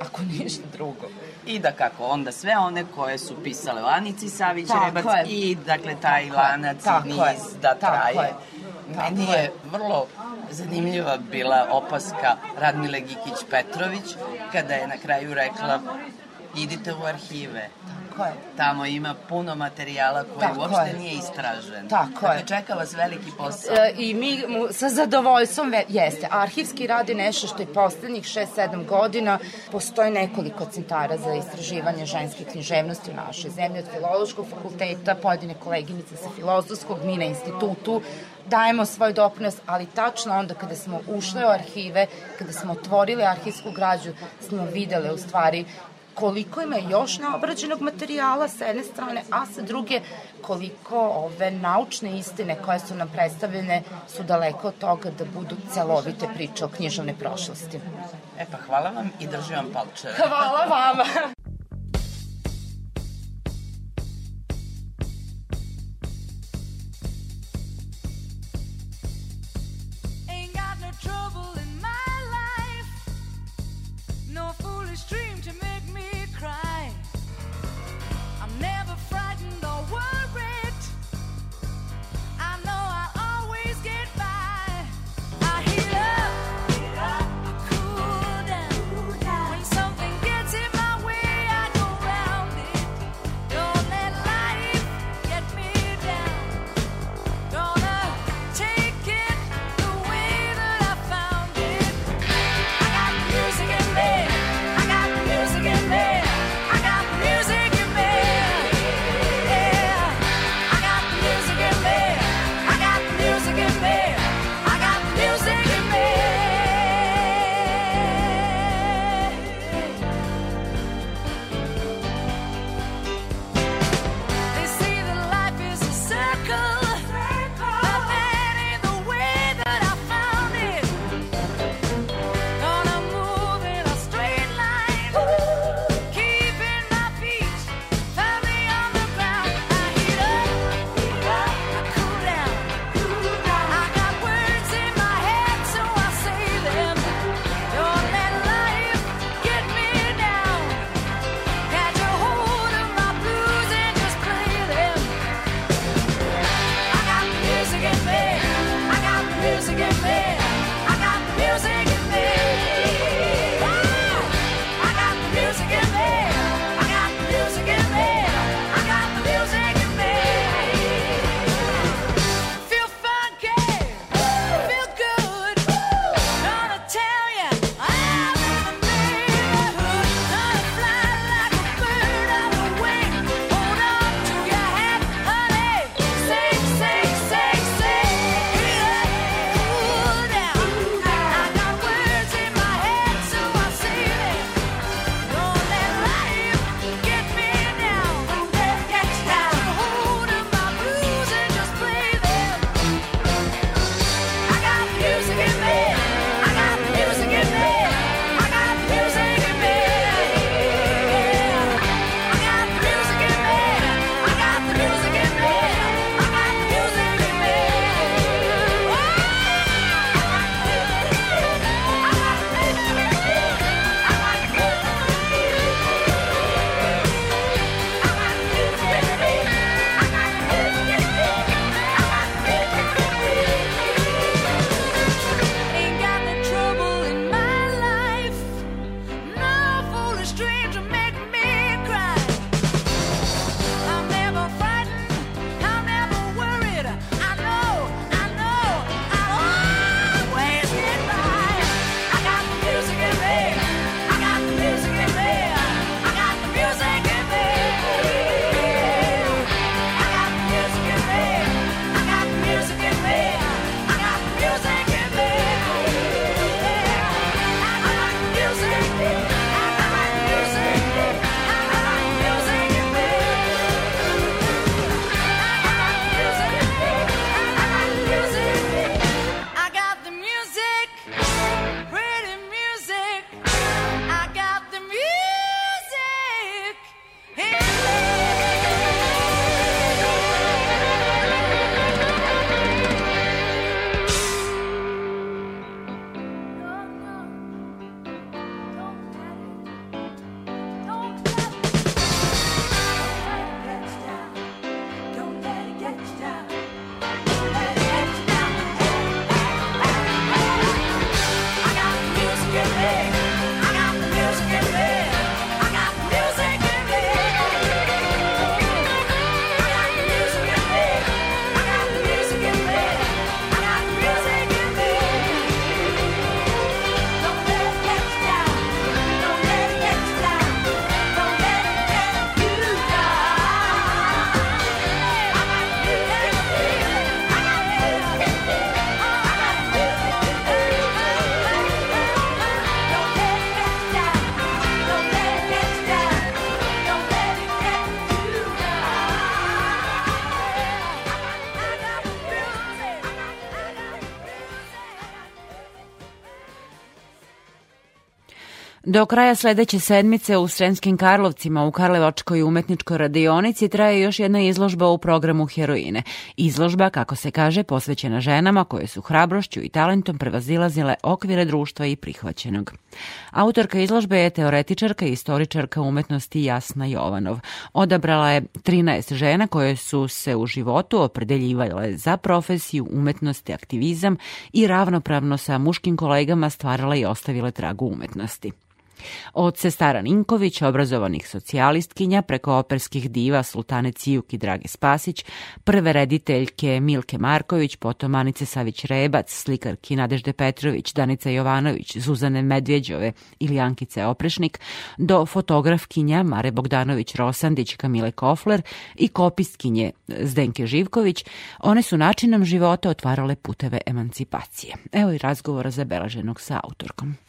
Ako ništa drugo. I da kako, onda sve one koje su pisale o Anici Savić Tako Rebac je. i dakle taj Tako je, lanac tako i je, niz da tako traje. je, tako Meni je. je vrlo zanimljiva bila opaska Radmile Gikić-Petrović kada je na kraju rekla idite u arhive. Tako je. Tamo ima puno materijala koji Tako uopšte je. nije istražen. Tako dakle, je. čeka vas veliki posao. E, I mi mu sa zadovoljstvom ve, jeste. Arhivski rad je nešto što je poslednjih 6-7 godina postoje nekoliko centara za istraživanje ženske književnosti u našoj zemlji, od Filološkog fakulteta, pojedine koleginice sa Filozofskog, mi na institutu, dajemo svoj doprinos, ali tačno onda kada smo ušle u arhive, kada smo otvorili arhivsku građu, smo videle u stvari koliko ima još neobrađenog materijala sa jedne strane, a sa druge koliko ove naučne istine koje su nam predstavljene su daleko od toga da budu celovite priče o književnoj prošlosti. E pa hvala vam i držim vam palčeve. Hvala vama! Do kraja sledeće sedmice u Sremskim Karlovcima u Karlevačkoj umetničkoj radionici traje još jedna izložba u programu Heroine. Izložba, kako se kaže, posvećena ženama koje su hrabrošću i talentom prevazilazile okvire društva i prihvaćenog. Autorka izložbe je teoretičarka i istoričarka umetnosti Jasna Jovanov. Odabrala je 13 žena koje su se u životu opredeljivale za profesiju, umetnost i aktivizam i ravnopravno sa muškim kolegama stvarala i ostavile tragu umetnosti. Od sestara Ninković, obrazovanih socijalistkinja, preko operskih diva Sultane Cijuk i Drage Spasić, prve rediteljke Milke Marković, potom Anice Savić-Rebac, slikarki Nadežde Petrović, Danica Jovanović, Zuzane Medvjeđove ili Ankice Oprešnik, do fotografkinja Mare Bogdanović-Rosandić, Kamile Kofler i kopistkinje Zdenke Živković, one su načinom života otvarale puteve emancipacije. Evo i razgovora zabelaženog sa autorkom.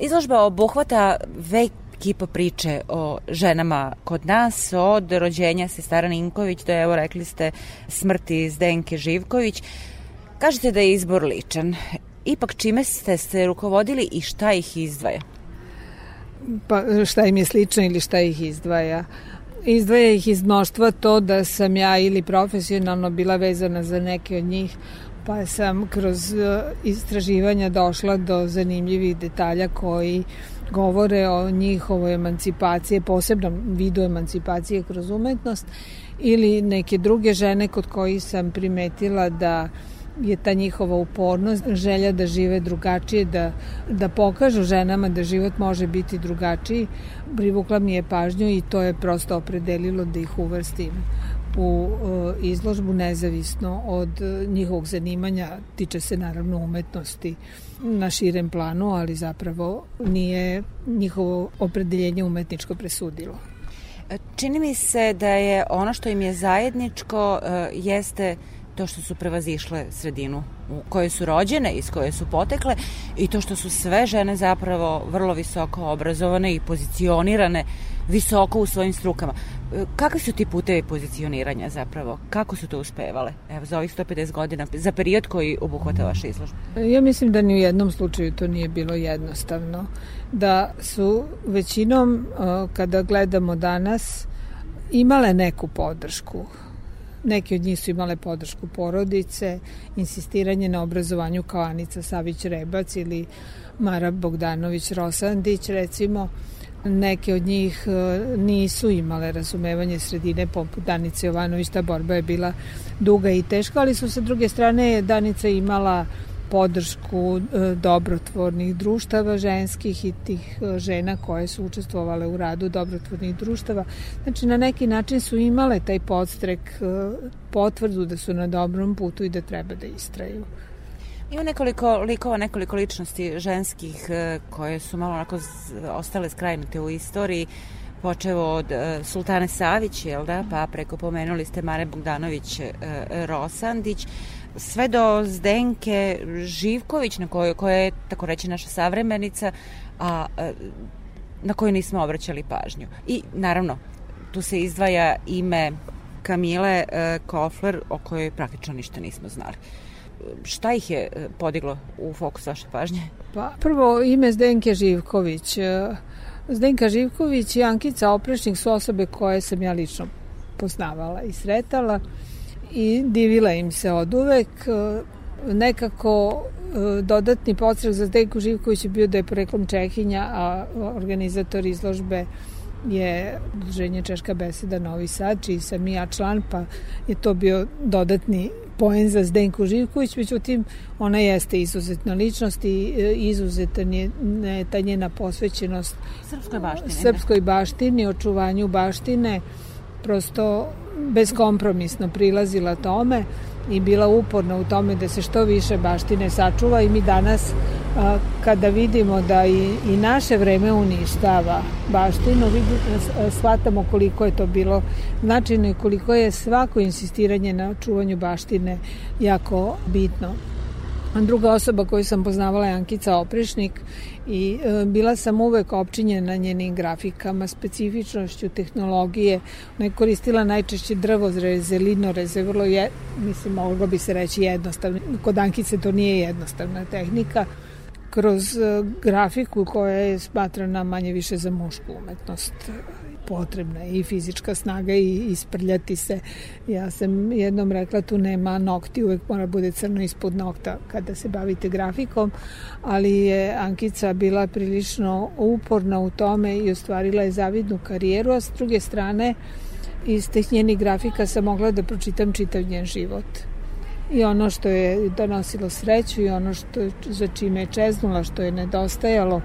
Izložba obuhvata vek kipa priče o ženama kod nas, od rođenja sestara Ninković do, evo, rekli ste, smrti Zdenke Živković. Kažete da je izbor ličan. Ipak čime ste se rukovodili i šta ih izdvaja? Pa šta im je slično ili šta ih izdvaja? Izdvaja ih iz mnoštva to da sam ja ili profesionalno bila vezana za neke od njih, pa sam kroz e, istraživanja došla do zanimljivih detalja koji govore o njihovoj emancipaciji, posebnom vidu emancipacije kroz umetnost ili neke druge žene kod kojih sam primetila da je ta njihova upornost, želja da žive drugačije, da, da pokažu ženama da život može biti drugačiji, privukla mi je pažnju i to je prosto opredelilo da ih uvrstim u e, izložbu nezavisno od e, njihovog zanimanja, tiče se naravno umetnosti na širem planu, ali zapravo nije njihovo opredeljenje umetničko presudilo. Čini mi se da je ono što im je zajedničko e, jeste to što su prevazišle sredinu u kojoj su rođene, iz koje su potekle i to što su sve žene zapravo vrlo visoko obrazovane i pozicionirane visoko u svojim strukama. E, kakvi su ti putevi pozicioniranja zapravo? Kako su to uspevale? Evo, za ovih 150 godina, za period koji obuhvata vaša izložba. Ja mislim da ni u jednom slučaju to nije bilo jednostavno. Da su većinom, e, kada gledamo danas, imale neku podršku. Neki od njih su imale podršku porodice, insistiranje na obrazovanju kao Anica Savić-Rebac ili Mara Bogdanović-Rosandić, recimo, Neke od njih e, nisu imale razumevanje sredine poput Danice Jovanović, ta borba je bila duga i teška, ali su sa druge strane Danica imala podršku e, dobrotvornih društava ženskih i tih e, žena koje su učestvovale u radu dobrotvornih društava. Znači, na neki način su imale taj podstrek, potvrdu da su na dobrom putu i da treba da istraju. Ima nekoliko likova, nekoliko ličnosti ženskih e, koje su malo onako ostale skrajnute u istoriji počevo od Sultane Savić, jel da, pa preko pomenuli ste Mare Bogdanović Rosandić, sve do Zdenke Živković, na kojoj, koja je, tako reći, naša savremenica, a na koju nismo obraćali pažnju. I, naravno, tu se izdvaja ime Kamile uh, Kofler, o kojoj praktično ništa nismo znali. Šta ih je e, podiglo u fokus vaše pažnje? Pa, prvo ime Zdenke Živković. E, Zdenka Živković i Ankica Oprešnik su osobe koje sam ja lično poznavala i sretala i divila im se od uvek. E, nekako dodatni podstrek za Zdenku Živković je bio da je poreklom Čehinja, a organizator izložbe je Udruženje Češka beseda Novi Sad, čiji sam i ja član, pa je to bio dodatni poen za Zdenku Živković, međutim ona jeste izuzetna ličnost i e, izuzetan je ta njena posvećenost srpskoj baštini, srpskoj baštini, očuvanju baštine, prosto bezkompromisno prilazila tome i bila uporna u tome da se što više baštine sačuva i mi danas kada vidimo da i, i naše vreme uništava baštinu, vidimo, shvatamo koliko je to bilo značajno i koliko je svako insistiranje na čuvanju baštine jako bitno. Druga osoba koju sam poznavala je Ankica Oprešnik i e, bila sam uvek opčinjena njenim grafikama, specifičnošću tehnologije. Ona je koristila najčešće drvozreze, linoreze, vrlo je, mislim, moglo bi se reći jednostavno. Kod Ankice to nije jednostavna tehnika kroz e, grafiku koja je smatrana manje više za mušku umetnost potrebna i fizička snaga i isprljati se. Ja sam jednom rekla tu nema nokti, uvek mora bude crno ispod nokta kada se bavite grafikom, ali je Ankica bila prilično uporna u tome i ostvarila je zavidnu karijeru, a s druge strane iz teh njenih grafika sam mogla da pročitam čitav njen život i ono što je donosilo sreću i ono što, za čime je čeznula, što je nedostajalo,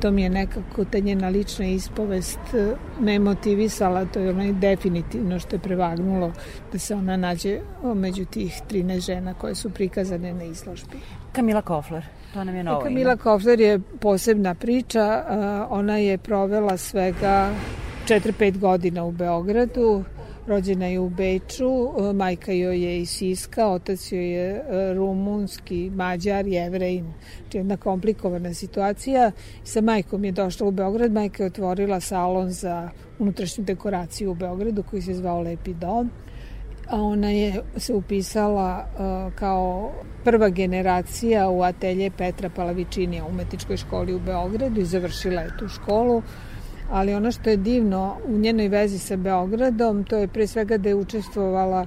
to mi je nekako ta njena lična ispovest e, me motivisala, to je ono definitivno što je prevagnulo da se ona nađe među tih 13 žena koje su prikazane na izložbi. Kamila Kofler, to nam je novo Kamila ime. Kofler je posebna priča, ona je provela svega 4-5 godina u Beogradu, Rođena je u Beču, e, majka joj je iz Siska, otac joj je e, rumunski, mađar, jevrejin. Znači jedna komplikovana situacija. Sa majkom je došla u Beograd, majka je otvorila salon za unutrašnju dekoraciju u Beogradu koji se zvao Lepi dom a ona je se upisala uh, kao prva generacija u atelje Petra Palavičinija u umetničkoj školi u Beogradu i završila je tu školu ali ono što je divno u njenoj vezi sa Beogradom, to je pre svega da je učestvovala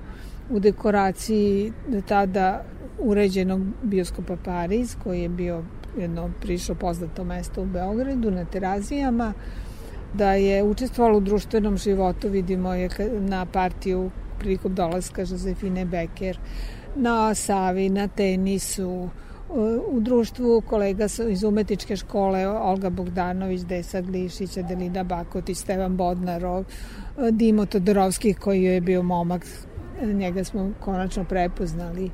u dekoraciji tada uređenog bioskopa Pariz, koji je bio jedno prišlo poznato mesto u Beogradu na terazijama, da je učestvovala u društvenom životu, vidimo je na partiju prilikom dolaska Josefine Becker, na Savi, na tenisu, u društvu kolega iz umetničke škole Olga Bogdanović, Desa Glišić, Adelina Bakotić, Stevan Bodnarov, Dimo Todorovski koji je bio momak, njega smo konačno prepoznali.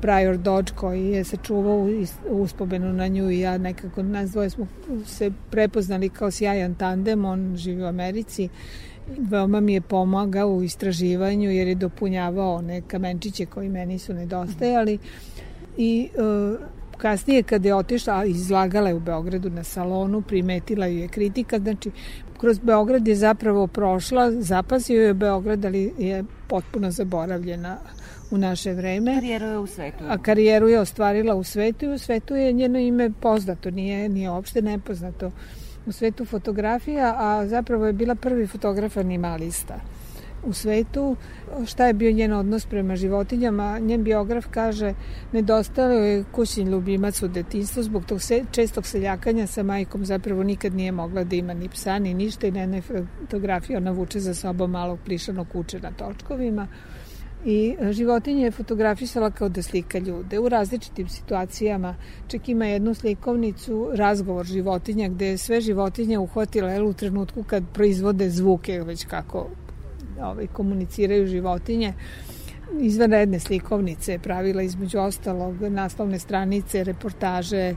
Prior Dodge koji je sačuvao uspomenu na nju i ja nekako nas dvoje smo se prepoznali kao sjajan tandem, on živi u Americi. Veoma mi je pomagao u istraživanju jer je dopunjavao one kamenčiće koji meni su nedostajali i e, kasnije kada je otišla, izlagala je u Beogradu na salonu, primetila ju je kritika, znači kroz Beograd je zapravo prošla, zapazio je Beograd, ali je potpuno zaboravljena u naše vreme. Karijeru je u svetu. A karijeru je ostvarila u svetu i u svetu je njeno ime poznato, nije, nije uopšte nepoznato u svetu fotografija, a zapravo je bila prvi fotograf animalista u svetu. Šta je bio njen odnos prema životinjama? Njen biograf kaže nedostalo je kućni ljubimac u detinstvu zbog tog se, čestog seljakanja sa majkom zapravo nikad nije mogla da ima ni psa ni ništa i na jednoj fotografiji ona vuče za sobom malog plišanog kuće na točkovima i životinje je fotografisala kao da slika ljude u različitim situacijama. Čak ima jednu slikovnicu, razgovor životinja, gde je sve životinje uhvatila u trenutku kad proizvode zvuke, već kako ovaj, komuniciraju životinje izvanredne slikovnice pravila između ostalog naslovne stranice, reportaže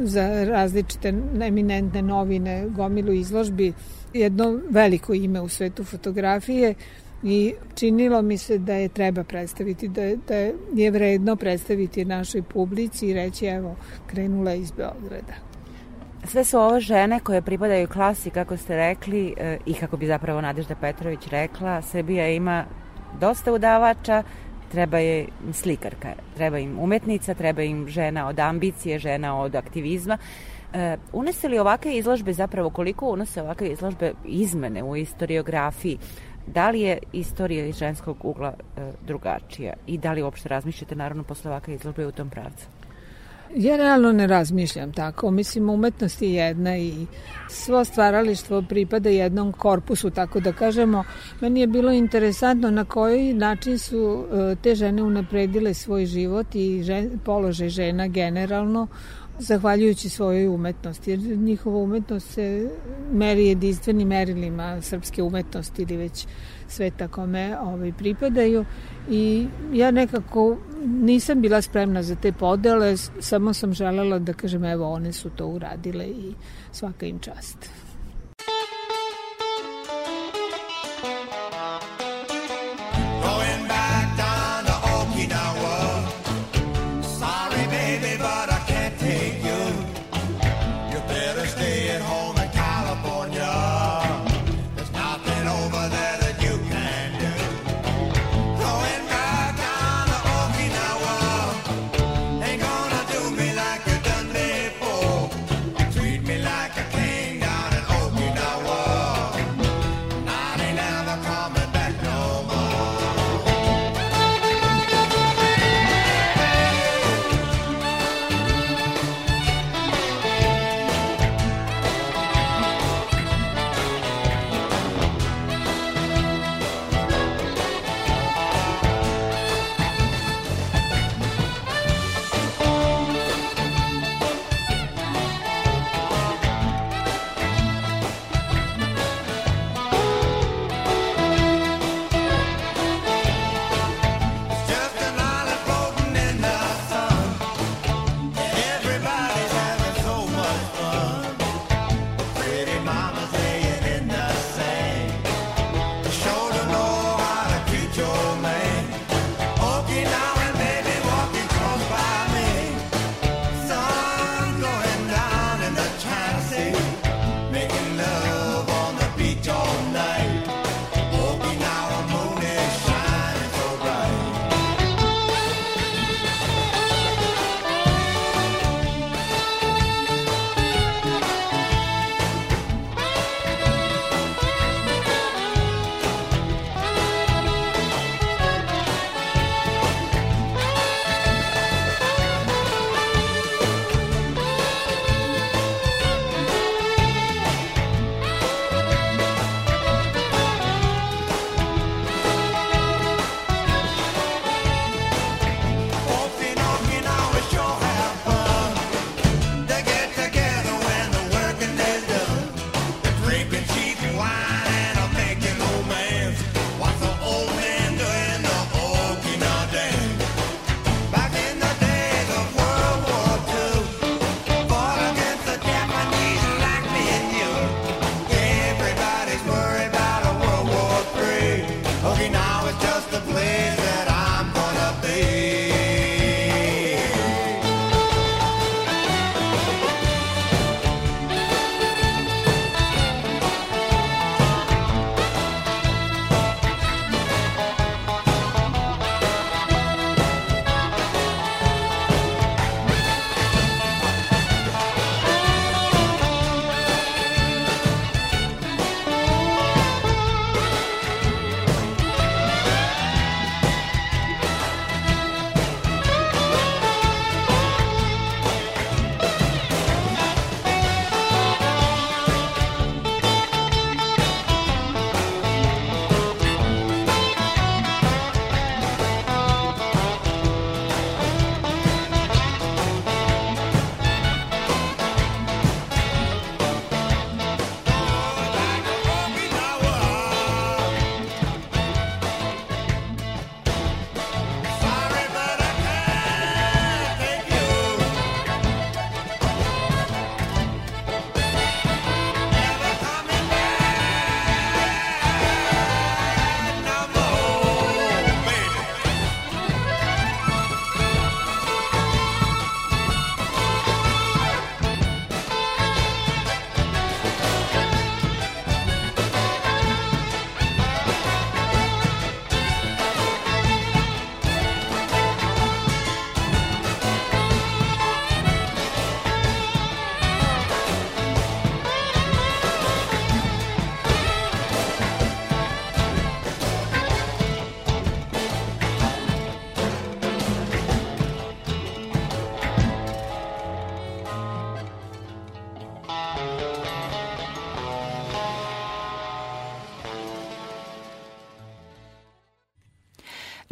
za različite eminentne novine, gomilu izložbi, jedno veliko ime u svetu fotografije i činilo mi se da je treba predstaviti, da je, da je vredno predstaviti našoj publici i reći evo, krenula iz Beograda. Sve su ovo žene koje pripadaju klasi, kako ste rekli, e, i kako bi zapravo Nadežda Petrović rekla, Srbija ima dosta udavača, treba je slikarka, treba im umetnica, treba im žena od ambicije, žena od aktivizma. E, unese li ovakve izložbe, zapravo koliko unose ovakve izložbe izmene u istoriografiji, da li je istorija iz ženskog ugla e, drugačija i da li uopšte razmišljate naravno posle ovakve izložbe u tom pravcu? Ja realno ne razmišljam tako. Mislim, umetnost je jedna i svo stvaralištvo pripada jednom korpusu, tako da kažemo. Meni je bilo interesantno na koji način su e, te žene unapredile svoj život i žen, položaj žena generalno zahvaljujući svojoj umetnosti, jer njihova umetnost se meri jedinstvenim merilima srpske umetnosti ili već sveta kome ovaj, pripadaju i ja nekako nisam bila spremna za te podele, samo sam želela da kažem evo one su to uradile i svaka im čast. Oh, yeah.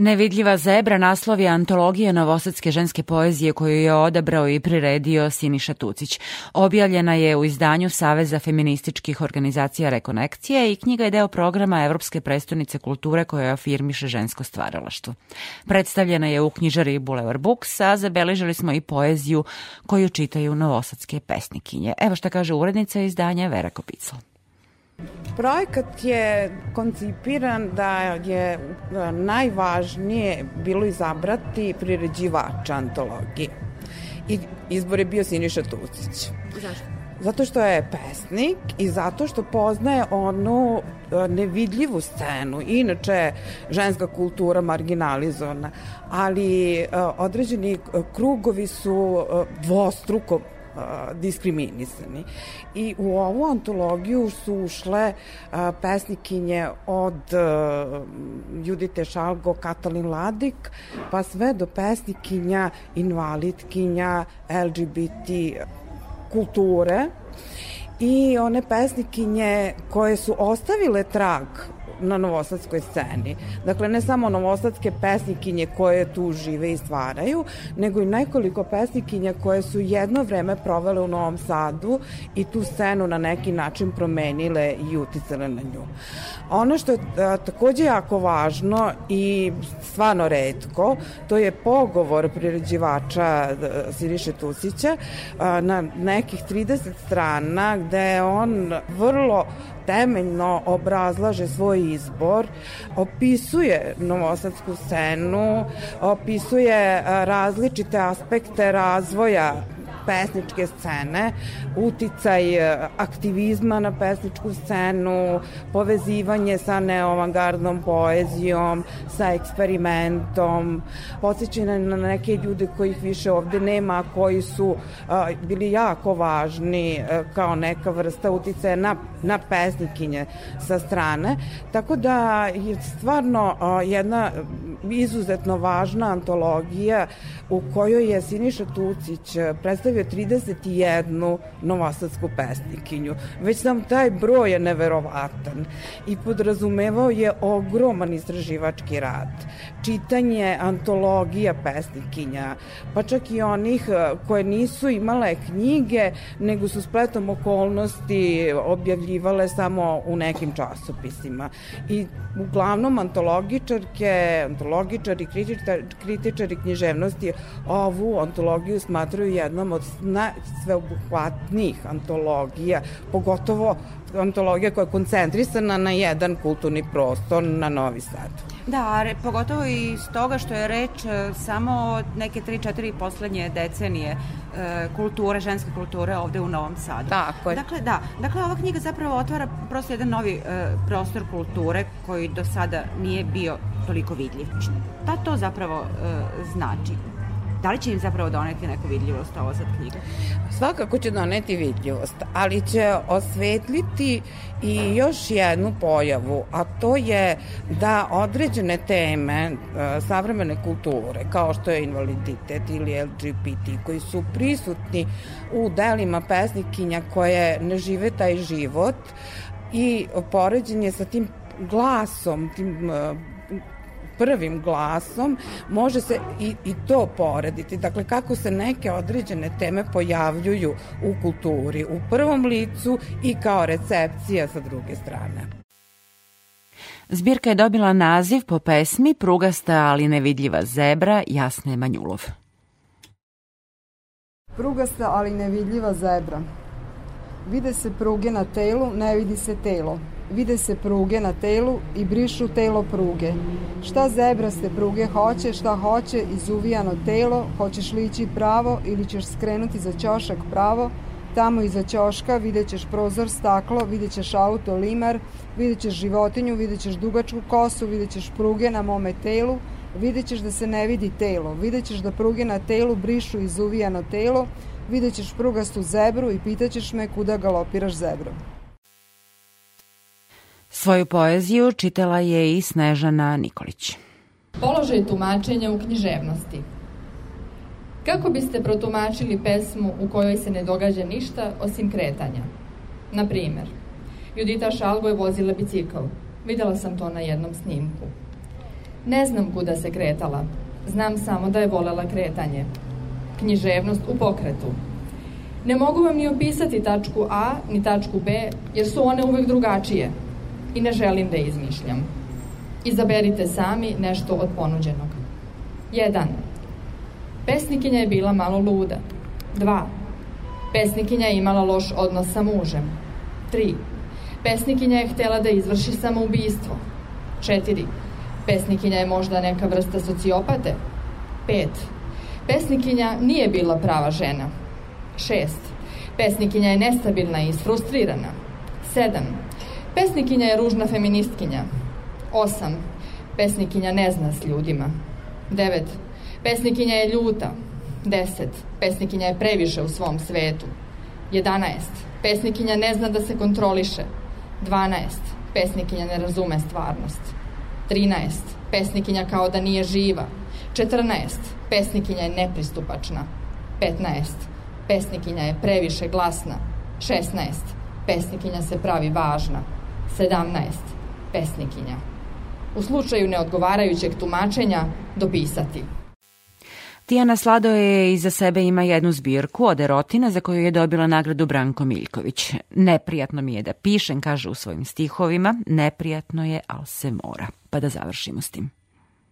Nevidljiva zebra naslov je antologija novosadske ženske poezije koju je odabrao i priredio Siniša Tucić. Objavljena je u izdanju Saveza feminističkih organizacija Rekonekcije i knjiga je deo programa Evropske prestonice kulture koja afirmiše žensko stvaralaštvo. Predstavljena je u knjižari Boulevard Books, a zabeležili smo i poeziju koju čitaju novosadske pesnikinje. Evo šta kaže urednica izdanja Vera Kopicl. Projekat je koncipiran da je e, najvažnije bilo izabrati priređivača antologije. I izbor je bio Siniša Tucić. Zašto? Zato što je pesnik i zato što poznaje onu e, nevidljivu scenu. Inače, ženska kultura marginalizovana, ali e, određeni krugovi su dvostruko diskriminisani. I u ovu antologiju su ušle pesnikinje od Judite Šalgo, Katalin Ladik, pa sve do pesnikinja, invalidkinja, LGBT kulture i one pesnikinje koje su ostavile trag na novosadskoj sceni. Dakle, ne samo novosadske pesnikinje koje tu žive i stvaraju, nego i nekoliko pesnikinja koje su jedno vreme provele u Novom Sadu i tu scenu na neki način promenile i uticale na nju. Ono što je takođe jako važno i stvarno redko, to je pogovor priređivača Siriše Tusića na nekih 30 strana gde on vrlo temeljno obrazlaže svoj izbor, opisuje novosadsku scenu, opisuje različite aspekte razvoja pesničke scene, uticaj e, aktivizma na pesničku scenu, povezivanje sa neovangardnom poezijom, sa eksperimentom, podsjećanje na neke ljude kojih više ovde nema, koji su bili jako važni e, kao neka vrsta uticaja na, na pesnikinje sa strane. Tako da je stvarno jedna izuzetno važna antologija u kojoj je Siniša Tucić predstavio 31 novosadsku pesnikinju. Već sam taj broj je neverovatan i podrazumevao je ogroman istraživački rad. Čitanje antologija pesnikinja, pa čak i onih e, koje nisu imale knjige, nego su spletom okolnosti objavljivale samo u nekim časopisima. I uglavnom antologičarke, antologičari, kritičari, kritičari književnosti ovu antologiju smatraju jednom od najsveobuhvatnijih antologija, pogotovo antologija koja je koncentrisana na jedan kulturni prostor na Novi Sad. Da, re, pogotovo i s toga što je reč e, samo neke 3-4 poslednje decenije e, kulture, ženske kulture ovde u Novom Sadu. Tako je. Dakle, da, dakle ova knjiga zapravo otvara prosto jedan novi e, prostor kulture koji do sada nije bio toliko vidljiv. Šta to zapravo e, znači? Da li će im zapravo doneti neku vidljivost ovo sad knjiga? Svakako će doneti vidljivost, ali će osvetliti i još jednu pojavu, a to je da određene teme uh, savremene kulture, kao što je invaliditet ili LGBT, koji su prisutni u delima pesnikinja koje ne žive taj život i poređenje sa tim glasom, tim uh, prvim glasom može se i, i to porediti. Dakle, kako se neke određene teme pojavljuju u kulturi u prvom licu i kao recepcija sa druge strane. Zbirka je dobila naziv po pesmi Prugasta ali nevidljiva zebra Jasne Manjulov. Prugasta ali nevidljiva zebra. Vide se pruge na telu, ne vidi se telo vide se pruge na telu i brišu telo pruge. Šta zebraste pruge hoće, šta hoće, izuvijano telo, hoćeš li ići pravo ili ćeš skrenuti za ćošak pravo, tamo iza ćoška vidjet ćeš prozor, staklo, vidjet ćeš auto, limar, vidjet ćeš životinju, vidjet ćeš dugačku kosu, vidjet ćeš pruge na mome telu, vidjet ćeš da se ne vidi telo, vidjet ćeš da pruge na telu brišu izuvijano telo, vidjet ćeš prugastu zebru i pitaćeš me kuda galopiraš zebrom. Svoju poeziju čitala je i Snežana Nikolić. Položaj tumačenja u književnosti. Kako biste protumačili pesmu u kojoj se ne događa ništa osim kretanja? Na primer, Judita Šalgo je vozila bicikl. Videla sam to na jednom snimku. Ne znam kuda se kretala. Znam samo da je volela kretanje. Književnost u pokretu. Ne mogu vam ni opisati tačku A ni tačku B, jer su one uvek drugačije i ne želim da izmišljam. Izaberite sami nešto od ponuđenog. 1. Pesnikinja je bila malo luda. 2. Pesnikinja je imala loš odnos sa mužem. 3. Pesnikinja je htela da izvrši samoubistvo. 4. Pesnikinja je možda neka vrsta sociopate. 5. Pesnikinja nije bila prava žena. 6. Pesnikinja je nestabilna i isfrustrirana. 7. Pesnikinja je ružna feministkinja. 8. Pesnikinja ne zna s ljudima. 9. Pesnikinja je ljuta. 10. Pesnikinja je previše u svom svetu. 11. Pesnikinja ne zna da se kontroliše. 12. Pesnikinja ne razume stvarnost. 13. Pesnikinja kao da nije živa. 14. Pesnikinja je nepristupačna. 15. Pesnikinja je previše glasna. 16. Pesnikinja se pravi važna. 17. Pesnikinja. U slučaju neodgovarajućeg tumačenja dopisati. Tijana Sladoje iza sebe ima jednu zbirku od erotina za koju je dobila nagradu Branko Miljković. Neprijatno mi je da pišem, kaže u svojim stihovima, neprijatno je, ali se mora. Pa da završimo s tim.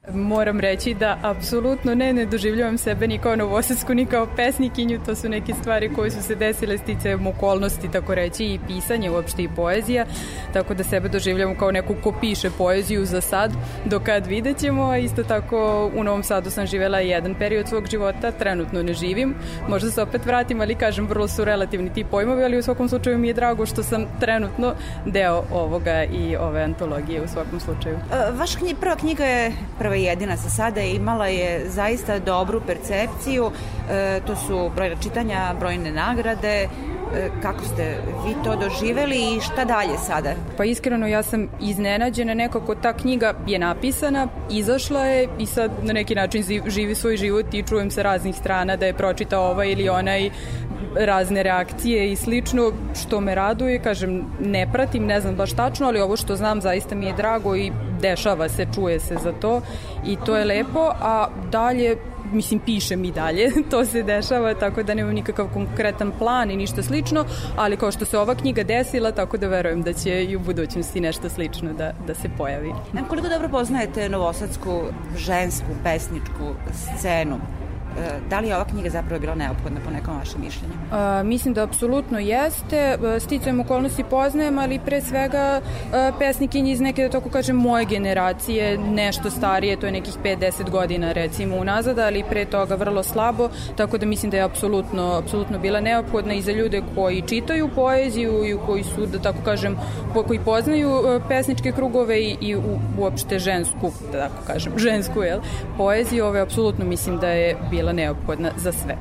Moram reći da apsolutno ne, ne doživljavam sebe ni kao novosadsku, ni kao pesnikinju, to su neke stvari koje su se desile sticajem okolnosti, tako reći, i pisanje uopšte i poezija, tako da sebe doživljavam kao neku ko piše poeziju za sad, do kad vidjet ćemo, a isto tako u Novom Sadu sam živela jedan period svog života, trenutno ne živim, možda se opet vratim, ali kažem, vrlo su relativni ti pojmovi, ali u svakom slučaju mi je drago što sam trenutno deo ovoga i ove antologije u svakom slučaju. Vaša knjiga, prva knjiga je prva jedina sa sada. Imala je zaista dobru percepciju, e, to su brojna čitanja, brojne nagrade, E, kako ste vi to doživeli i šta dalje sada? Pa iskreno ja sam iznenađena. Nekako ta knjiga je napisana, izašla je i sad na neki način živi svoj život i čujem sa raznih strana da je pročitao ovaj ili onaj razne reakcije i slično, što me raduje, kažem, ne pratim, ne znam baš tačno, ali ovo što znam zaista mi je drago i dešava se, čuje se za to i to je lepo, a dalje mislim, pišem i dalje, to se dešava, tako da nemam nikakav konkretan plan i ništa slično, ali kao što se ova knjiga desila, tako da verujem da će i u budućnosti nešto slično da, da se pojavi. Koliko dobro poznajete novosadsku žensku pesničku scenu? E, da li je ova knjiga zapravo bila neophodna po nekom vašem mišljenju? A, mislim da apsolutno jeste. E, sticajem okolnosti poznajem, ali pre svega pesnikinje iz neke, da tako kažem, moje generacije, nešto starije, to je nekih 5-10 godina recimo unazad, ali pre toga vrlo slabo, tako da mislim da je apsolutno, apsolutno bila neophodna i za ljude koji čitaju poeziju i koji su, da tako kažem, koji poznaju e, pesničke krugove i, i uopšte žensku, da tako kažem, žensku, jel, poeziju, ove apsolutno mislim da je bila bila neophodna za sve.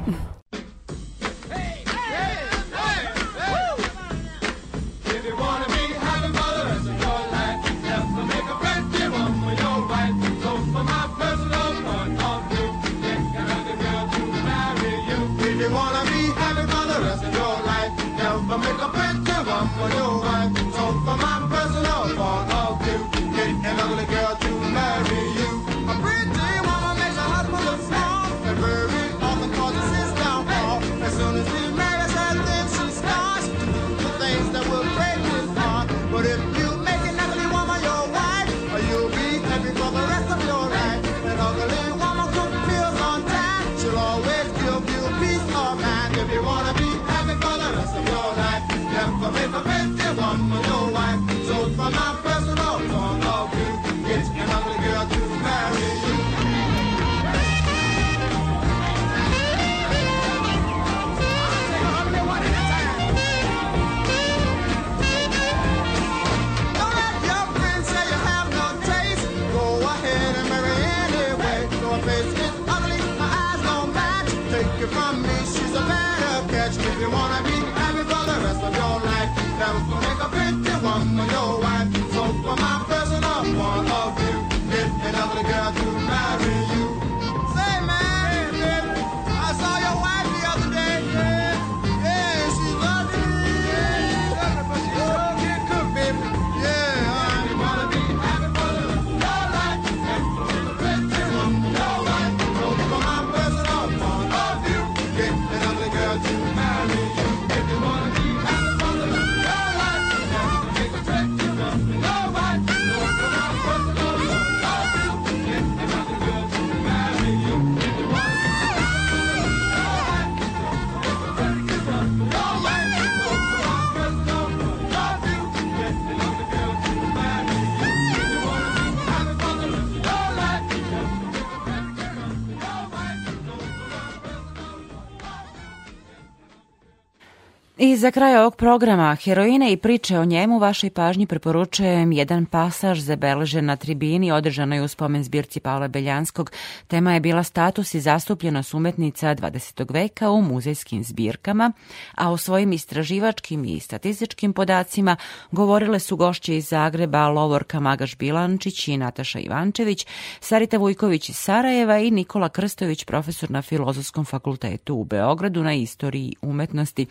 Za kraj ovog programa Heroine i priče o njemu vašoj pažnji preporučujem jedan pasaž zabeležen na tribini održanoj u spomen zbirci Pavla Beljanskog. Tema je bila status i zastupljenost umetnica 20. veka u muzejskim zbirkama, a o svojim istraživačkim i statističkim podacima govorile su gošće iz Zagreba Lovorka Magaš Bilančić i Nataša Ivančević, Sarita Vujković iz Sarajeva i Nikola Krstović, profesor na Filozofskom fakultetu u Beogradu na istoriji umetnosti.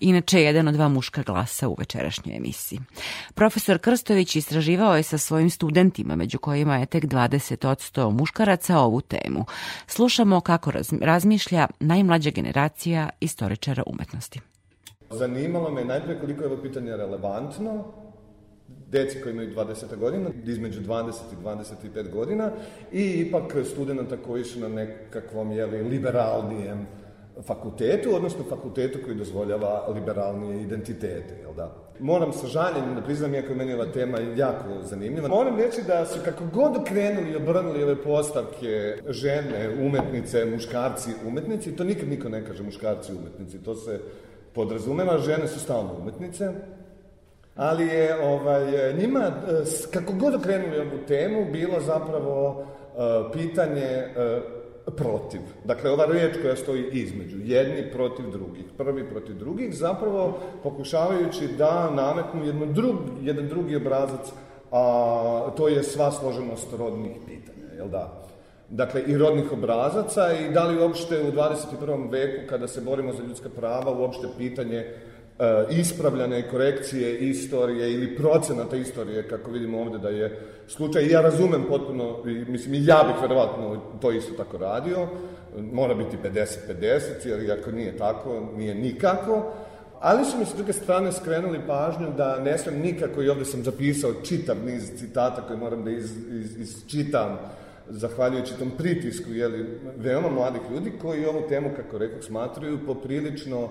I inače jedan od dva muška glasa u večerašnjoj emisiji. Profesor Krstović istraživao je sa svojim studentima, među kojima je tek 20% muškaraca ovu temu. Slušamo kako razmišlja najmlađa generacija istoričara umetnosti. Zanimalo me najpre koliko je ovo pitanje relevantno, deci koji imaju 20 godina, između 20 i 25 godina i ipak studenta koji su na nekakvom jeli, liberalnijem fakultetu, odnosno fakultetu koji dozvoljava liberalnije identitete, jel da? Moram sa žaljenjem da priznam, iako je meni ova tema jako zanimljiva, moram reći da su kako god krenuli i obrnuli ove postavke žene, umetnice, muškarci, umetnici, to nikad niko ne kaže muškarci, umetnici, to se podrazumeva, žene su stalno umetnice, ali je ovaj, njima, kako god krenuli ovu temu, bilo zapravo uh, pitanje uh, protiv. Dakle, ova riječ koja stoji između, jedni protiv drugih, prvi protiv drugih, zapravo pokušavajući da nametnu jedno drug, jedan drugi obrazac, a to je sva složenost rodnih pitanja, jel da? Dakle, i rodnih obrazaca i da li uopšte u 21. veku, kada se borimo za ljudska prava, uopšte pitanje ispravljane korekcije istorije ili procenata istorije, kako vidimo ovde da je slučaj. I ja razumem potpuno, mislim, i ja bih verovatno to isto tako radio, mora biti 50-50, jer ako nije tako, nije nikako. Ali su mi s druge strane skrenuli pažnju da ne smem nikako, i ovde sam zapisao čitav niz citata koje moram da iz, iz, izčitam, zahvaljujući tom pritisku, jeli, veoma mladih ljudi koji ovu temu, kako rekao, smatruju poprilično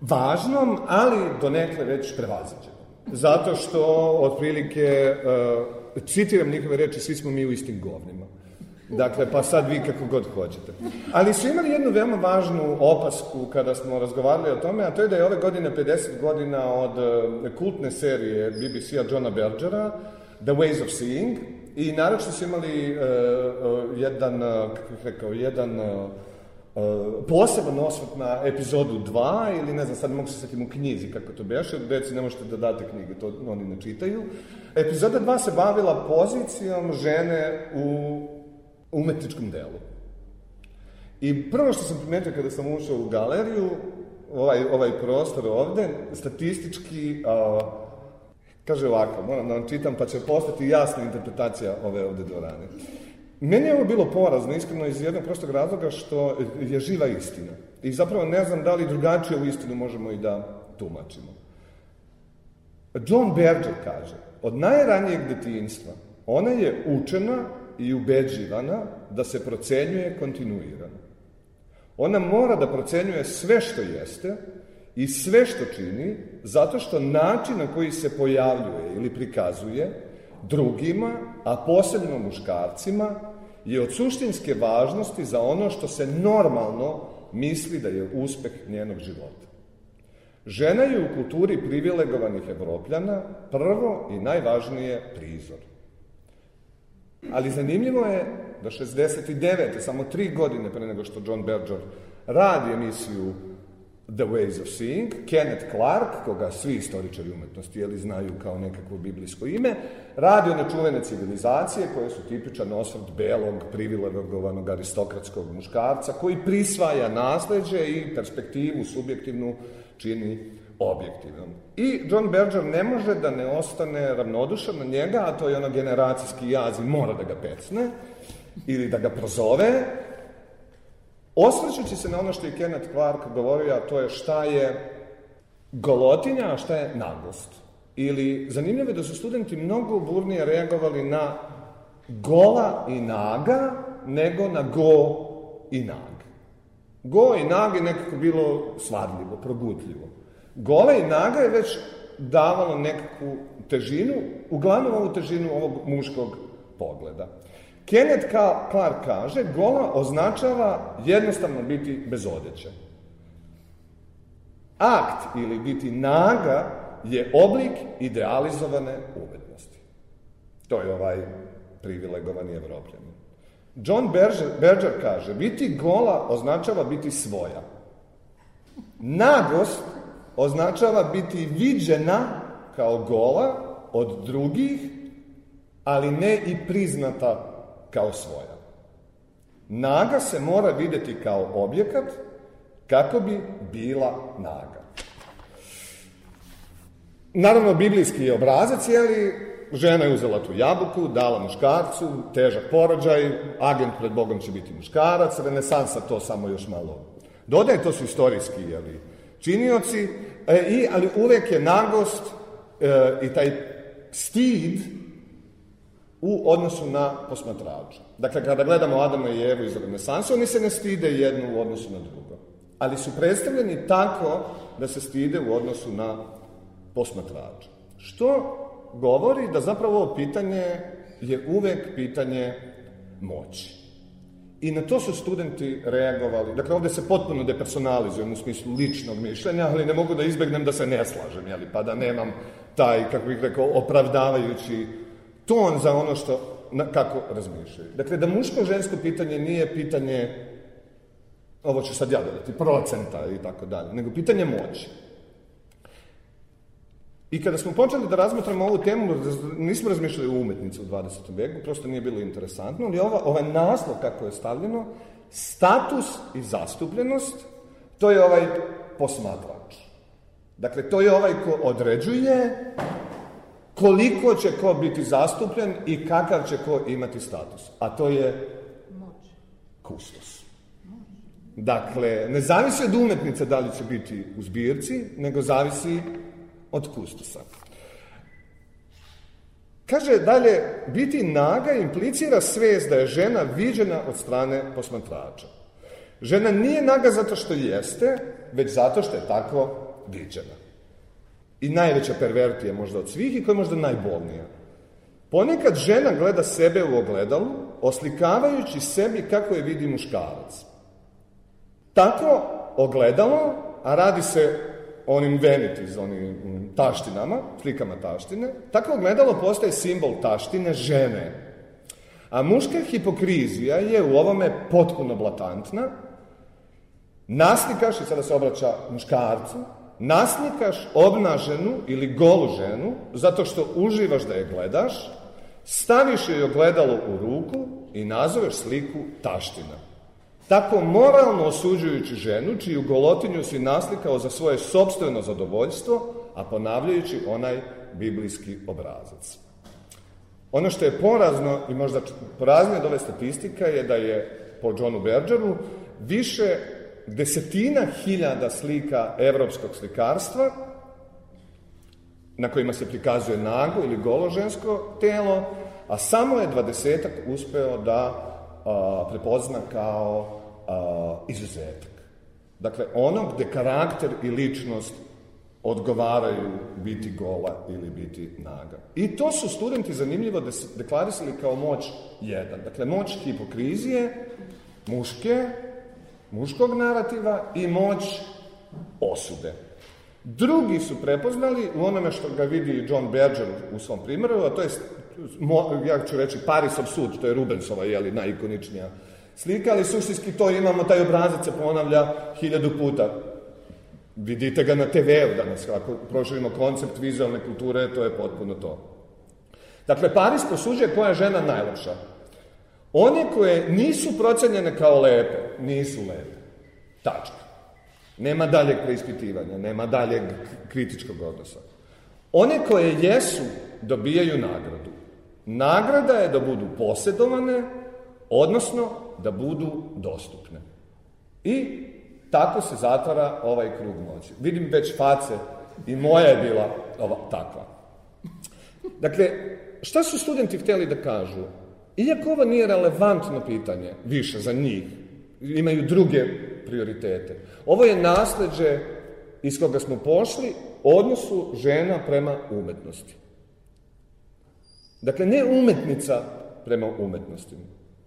važnom, ali donekle već prevaziđenom. Zato što, otprilike, uh, citiram njihove reči, svi smo mi u istim govnima. Dakle, pa sad vi kako god hoćete. Ali su imali jednu veoma važnu opasku kada smo razgovarali o tome, a to je da je ove godine 50 godina od uh, kultne serije BBC-a Johna Bergera, The Ways of Seeing, i naravno su imali uh, uh, jedan, kako bih rekao, jedan Uh, poseban osvrt na epizodu 2 ili ne znam, sad mogu se setim u knjizi kako to beše, deci ne možete da date knjige, to oni ne čitaju. Epizoda 2 se bavila pozicijom žene u umetničkom delu. I prvo što sam primetio kada sam ušao u galeriju, ovaj, ovaj prostor ovde, statistički, a, kaže ovako, moram da vam čitam, pa će postati jasna interpretacija ove ovde dvorane. Meni je ovo bilo porazno, iskreno, iz jednog prostog razloga što je živa istina. I zapravo ne znam da li drugačije ovu istinu možemo i da tumačimo. John Berger kaže, od najranijeg detinjstva ona je učena i ubeđivana da se procenjuje kontinuirano. Ona mora da procenjuje sve što jeste i sve što čini, zato što način na koji se pojavljuje ili prikazuje drugima, a posebno muškarcima, je od suštinske važnosti za ono što se normalno misli da je uspeh njenog života. Žena je u kulturi privilegovanih evropljana prvo i najvažnije prizor. Ali zanimljivo je da 69. samo tri godine pre nego što John Berger radi emisiju The Ways of Seeing, Kenneth Clark, koga svi istoričari umetnosti jeli, znaju kao nekakvo biblijsko ime, radi one čuvene civilizacije koje su tipičan osvrt belog, privilegovanog aristokratskog muškarca koji prisvaja nasleđe i perspektivu subjektivnu čini objektivnom. I John Berger ne može da ne ostane ravnodušan na njega, a to je ono generacijski jaz i mora da ga pecne ili da ga prozove, Osvrćući se na ono što je Kenneth Clark govorio, a to je šta je golotinja, a šta je naglost. Ili zanimljivo je da su studenti mnogo burnije reagovali na gola i naga nego na go i nag. Go i nag je nekako bilo svadljivo, progutljivo. Gola i naga je već davalo nekakvu težinu, uglavnom ovu težinu ovog muškog pogleda. Kenneth Clark kaže, gola označava jednostavno biti bez odeće. akt ili biti naga je oblik idealizovane umetnosti. To je ovaj privilegovani evropljanin. John Berger, Berger kaže, biti gola označava biti svoja. Nagost označava biti viđena kao gola od drugih, ali ne i priznata kao svoja. Naga se mora videti kao objekat kako bi bila naga. Naravno, biblijski je obrazac, jeli, žena je uzela tu jabuku, dala muškarcu, težak porođaj, agent pred Bogom će biti muškarac, renesansa to samo još malo dodaje, to su istorijski jeli, činioci, e, i, ali uvek je nagost e, i taj stid u odnosu na posmatrača. Dakle, kada gledamo Adama i Evu iz renesansa, oni se ne stide jedno u odnosu na drugo. Ali su predstavljeni tako da se stide u odnosu na posmatrača. Što govori da zapravo ovo pitanje je uvek pitanje moći. I na to su studenti reagovali. Dakle, ovde se potpuno depersonalizujem u smislu ličnog mišljenja, ali ne mogu da izbegnem da se ne slažem, jeli, pa da nemam taj, kako bih rekao, opravdavajući ton za ono što, na, kako razmišljaju. Dakle, da muško-žensko pitanje nije pitanje, ovo ću sad ja dodati, procenta i tako dalje, nego pitanje moći. I kada smo počeli da razmatramo ovu temu, nismo razmišljali o umetnici u 20. veku, prosto nije bilo interesantno, ali ova, ovaj naslov kako je stavljeno, status i zastupljenost, to je ovaj posmatrač. Dakle, to je ovaj ko određuje koliko će ko biti zastupljen i kakav će ko imati status. A to je kustos. Dakle, ne zavisi od umetnice da li će biti u zbirci, nego zavisi od kustosa. Kaže dalje, biti naga implicira svest da je žena viđena od strane posmatrača. Žena nije naga zato što jeste, već zato što je tako viđena. I najveća pervertija možda od svih i koja je možda najbolnija. Ponekad žena gleda sebe u ogledalu, oslikavajući sebi kako je vidi muškarac. Tako ogledalo, a radi se onim venities, onim taštinama, slikama taštine, tako ogledalo postaje simbol taštine žene. A muška hipokrizija je u ovome potpuno blatantna. Naslikaš, i sada se obraća muškarcu, naslikaš obnaženu ili golu ženu, zato što uživaš da je gledaš, staviš joj ogledalo u ruku i nazoveš sliku taština. Tako moralno osuđujući ženu, čiju golotinju si naslikao za svoje sobstveno zadovoljstvo, a ponavljajući onaj biblijski obrazac. Ono što je porazno i možda poraznije od ove statistika je da je po Johnu Bergeru više desetina hiljada slika evropskog slikarstva na kojima se prikazuje nago ili golo žensko telo, a samo je dvadesetak uspeo da a, prepozna kao a, izuzetak. Dakle, ono gde karakter i ličnost odgovaraju biti gola ili biti naga. I to su studenti zanimljivo deklarisali kao moć jedan. Dakle, moć hipokrizije, muške, muškog narativa i moć osude. Drugi su prepoznali u onome što ga vidi John Berger u svom primjeru, a to je, ja ću reći, Parisov sud, to je Rubensova, jeli, najikoničnija slika, ali suštinski to imamo, taj obrazac se ponavlja hiljadu puta. Vidite ga na TV-u danas, ako proširimo koncept vizualne kulture, to je potpuno to. Dakle, Paris posuđuje koja je žena najlepša. One koje nisu procenjene kao lepe, nisu lepe. Tačka. Nema daljeg preispitivanja, nema daljeg kritičkog odnosa. One koje jesu, dobijaju nagradu. Nagrada je da budu posedovane, odnosno da budu dostupne. I tako se zatvara ovaj krug moći. Vidim već face i moja je bila ova, takva. Dakle, šta su studenti hteli da kažu? Iako ovo nije relevantno pitanje, više za njih, imaju druge prioritete. Ovo je nasledđe iz koga smo pošli odnosu žena prema umetnosti. Dakle, ne umetnica prema umetnosti,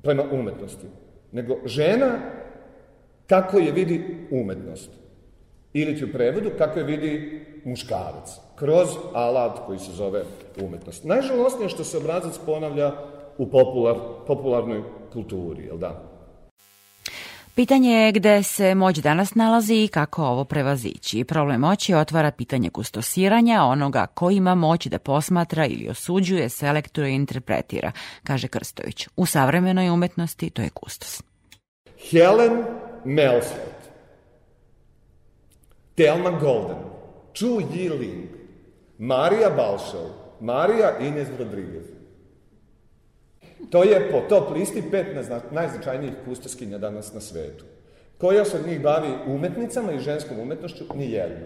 prema umetnosti, nego žena kako je vidi umetnost. Ili ti u prevodu kako je vidi muškarac, kroz alat koji se zove umetnost. Najžalostnije je što se obrazac ponavlja u popular, popularnoj kulturi, jel da? Pitanje je gde se moć danas nalazi i kako ovo prevazići. Problem moći otvara pitanje kustosiranja onoga ko ima moć da posmatra ili osuđuje, selektuje i interpretira, kaže Krstović. U savremenoj umetnosti to je kustos. Helen Melsford, Thelma Golden, Chu Yi-ling, Marija Balšov, Marija Inez Rodriguez. To je po top listi pet najznačajnijih kustoskinja danas na svetu. Koja se od njih bavi umetnicama i ženskom umetnošću? Ni jedna.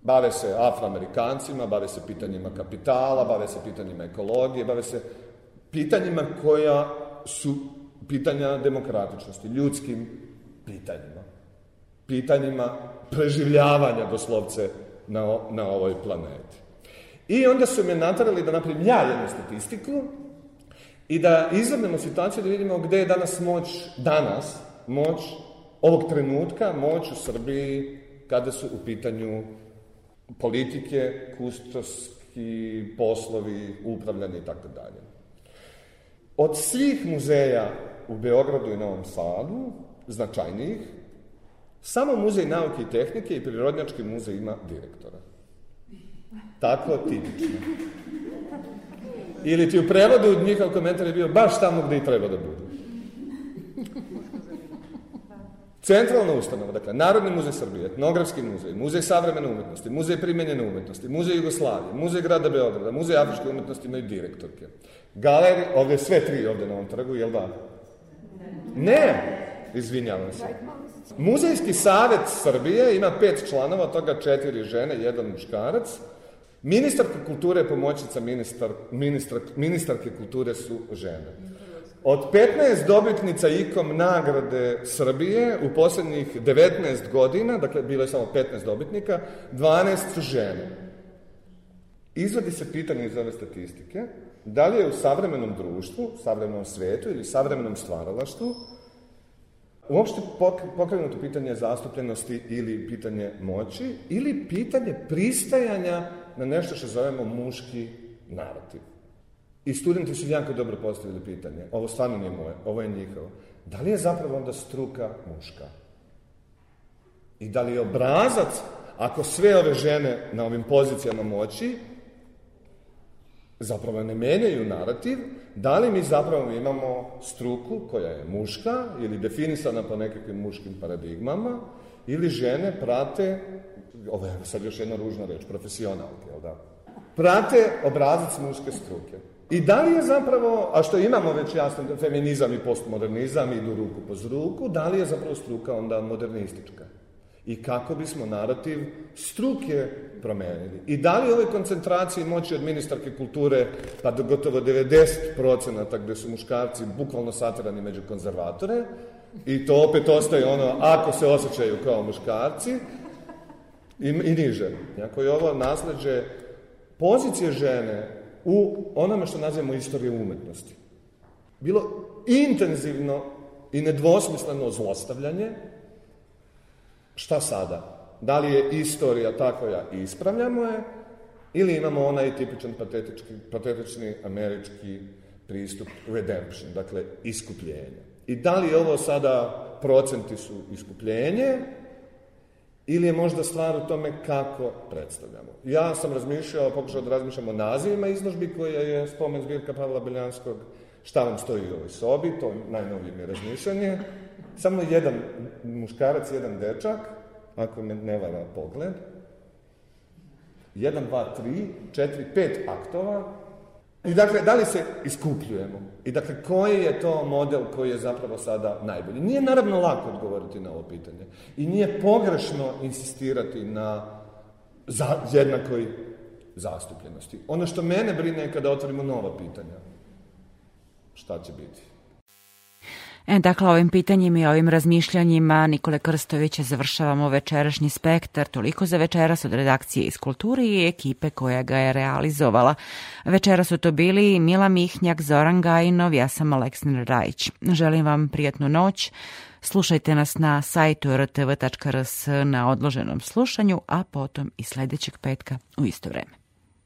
Bave se afroamerikancima, bave se pitanjima kapitala, bave se pitanjima ekologije, bave se pitanjima koja su pitanja demokratičnosti, ljudskim pitanjima. Pitanjima preživljavanja, doslovce, na, na ovoj planeti. I onda su me natarali da napravim ja jednu statistiku i da izvrnemo situaciju da vidimo gde je danas moć, danas, moć ovog trenutka, moć u Srbiji kada su u pitanju politike, kustoski poslovi, upravljanje i tako dalje. Od svih muzeja u Beogradu i Novom Sadu, značajnijih, samo Muzej nauke i tehnike i Prirodnjački muzej ima direktora. Tako tipično. Ili ti u prevodu njihov komentar je bio baš tamo gde i treba da budu. Centralna ustanova, dakle, Narodni muzej Srbije, Etnografski muzej, Muzej savremene umetnosti, Muzej primenjene umetnosti, Muzej Jugoslavije, Muzej grada Beograda, Muzej afričke umetnosti imaju direktorke. Galeri, ovde sve tri ovde na ovom trgu, jel da? Ne, izvinjavam se. Muzejski savet Srbije ima pet članova, toga četiri žene, jedan muškarac. Ministarka kulture je pomoćnica ministar, ministar, ministarke kulture su žene. Od 15 dobitnica IKOM nagrade Srbije u poslednjih 19 godina, dakle bilo je samo 15 dobitnika, 12 su žene. Izvodi se pitanje iz ove statistike, da li je u savremenom društvu, savremenom svetu ili savremenom stvaralaštvu uopšte pokrenuto pitanje zastupljenosti ili pitanje moći ili pitanje pristajanja na nešto što zovemo muški narativ. I studenti su jako dobro postavili pitanje, ovo stvarno nije moje, ovo je njihovo. Da li je zapravo onda struka muška? I da li je obrazac, ako sve ove žene na ovim pozicijama moći zapravo ne menjaju narativ, da li mi zapravo imamo struku koja je muška ili definisana po nekakvim muškim paradigmama, ili žene prate, ovo je sad još jedna ružna reč, profesionalke, jel da? Prate obrazac muške struke. I da li je zapravo, a što imamo već jasno, feminizam i postmodernizam idu ruku poz ruku, da li je zapravo struka onda modernistička? I kako bismo narativ struke promenili? I da li ove koncentracije moći od ministarke kulture, pa do gotovo 90% gde su muškarci bukvalno satirani među konzervatore, i to opet ostaje ono, ako se osjećaju kao muškarci, i, i niže. Ako je ovo nasledđe pozicije žene u onome što nazivamo istorije umetnosti. Bilo intenzivno i nedvosmisleno zlostavljanje, šta sada? Da li je istorija ta koja ispravljamo je, ili imamo onaj tipičan patetički, patetični američki pristup redemption, dakle iskupljenje. I da li ovo sada procenti su iskupljenje, ili je možda stvar u tome kako predstavljamo. Ja sam razmišljao, pokušao da razmišljam o nazivima izložbi koja je spomen zbirka Pavla Beljanskog, šta vam stoji u ovoj sobi, to najnovije mi je razmišljanje. Samo jedan muškarac, jedan dečak, ako me ne vara pogled. Jedan, dva, tri, četiri, pet aktova. I dakle, da li se iskupljujemo? I dakle, koji je to model koji je zapravo sada najbolji? Nije naravno lako odgovoriti na ovo pitanje. I nije pogrešno insistirati na za, jednakoj zastupljenosti. Ono što mene brine je kada otvorimo nova pitanja. Šta će biti? E, dakle, ovim pitanjima i ovim razmišljanjima Nikole Krstovića završavamo večerašnji spektar. Toliko za večeras od redakcije iz kulture i ekipe koja ga je realizovala. Večera su to bili Mila Mihnjak, Zoran Gajinov, ja sam Aleksandar Rajić. Želim vam prijatnu noć. Slušajte nas na sajtu rtv.rs na odloženom slušanju, a potom i sledećeg petka u isto vreme.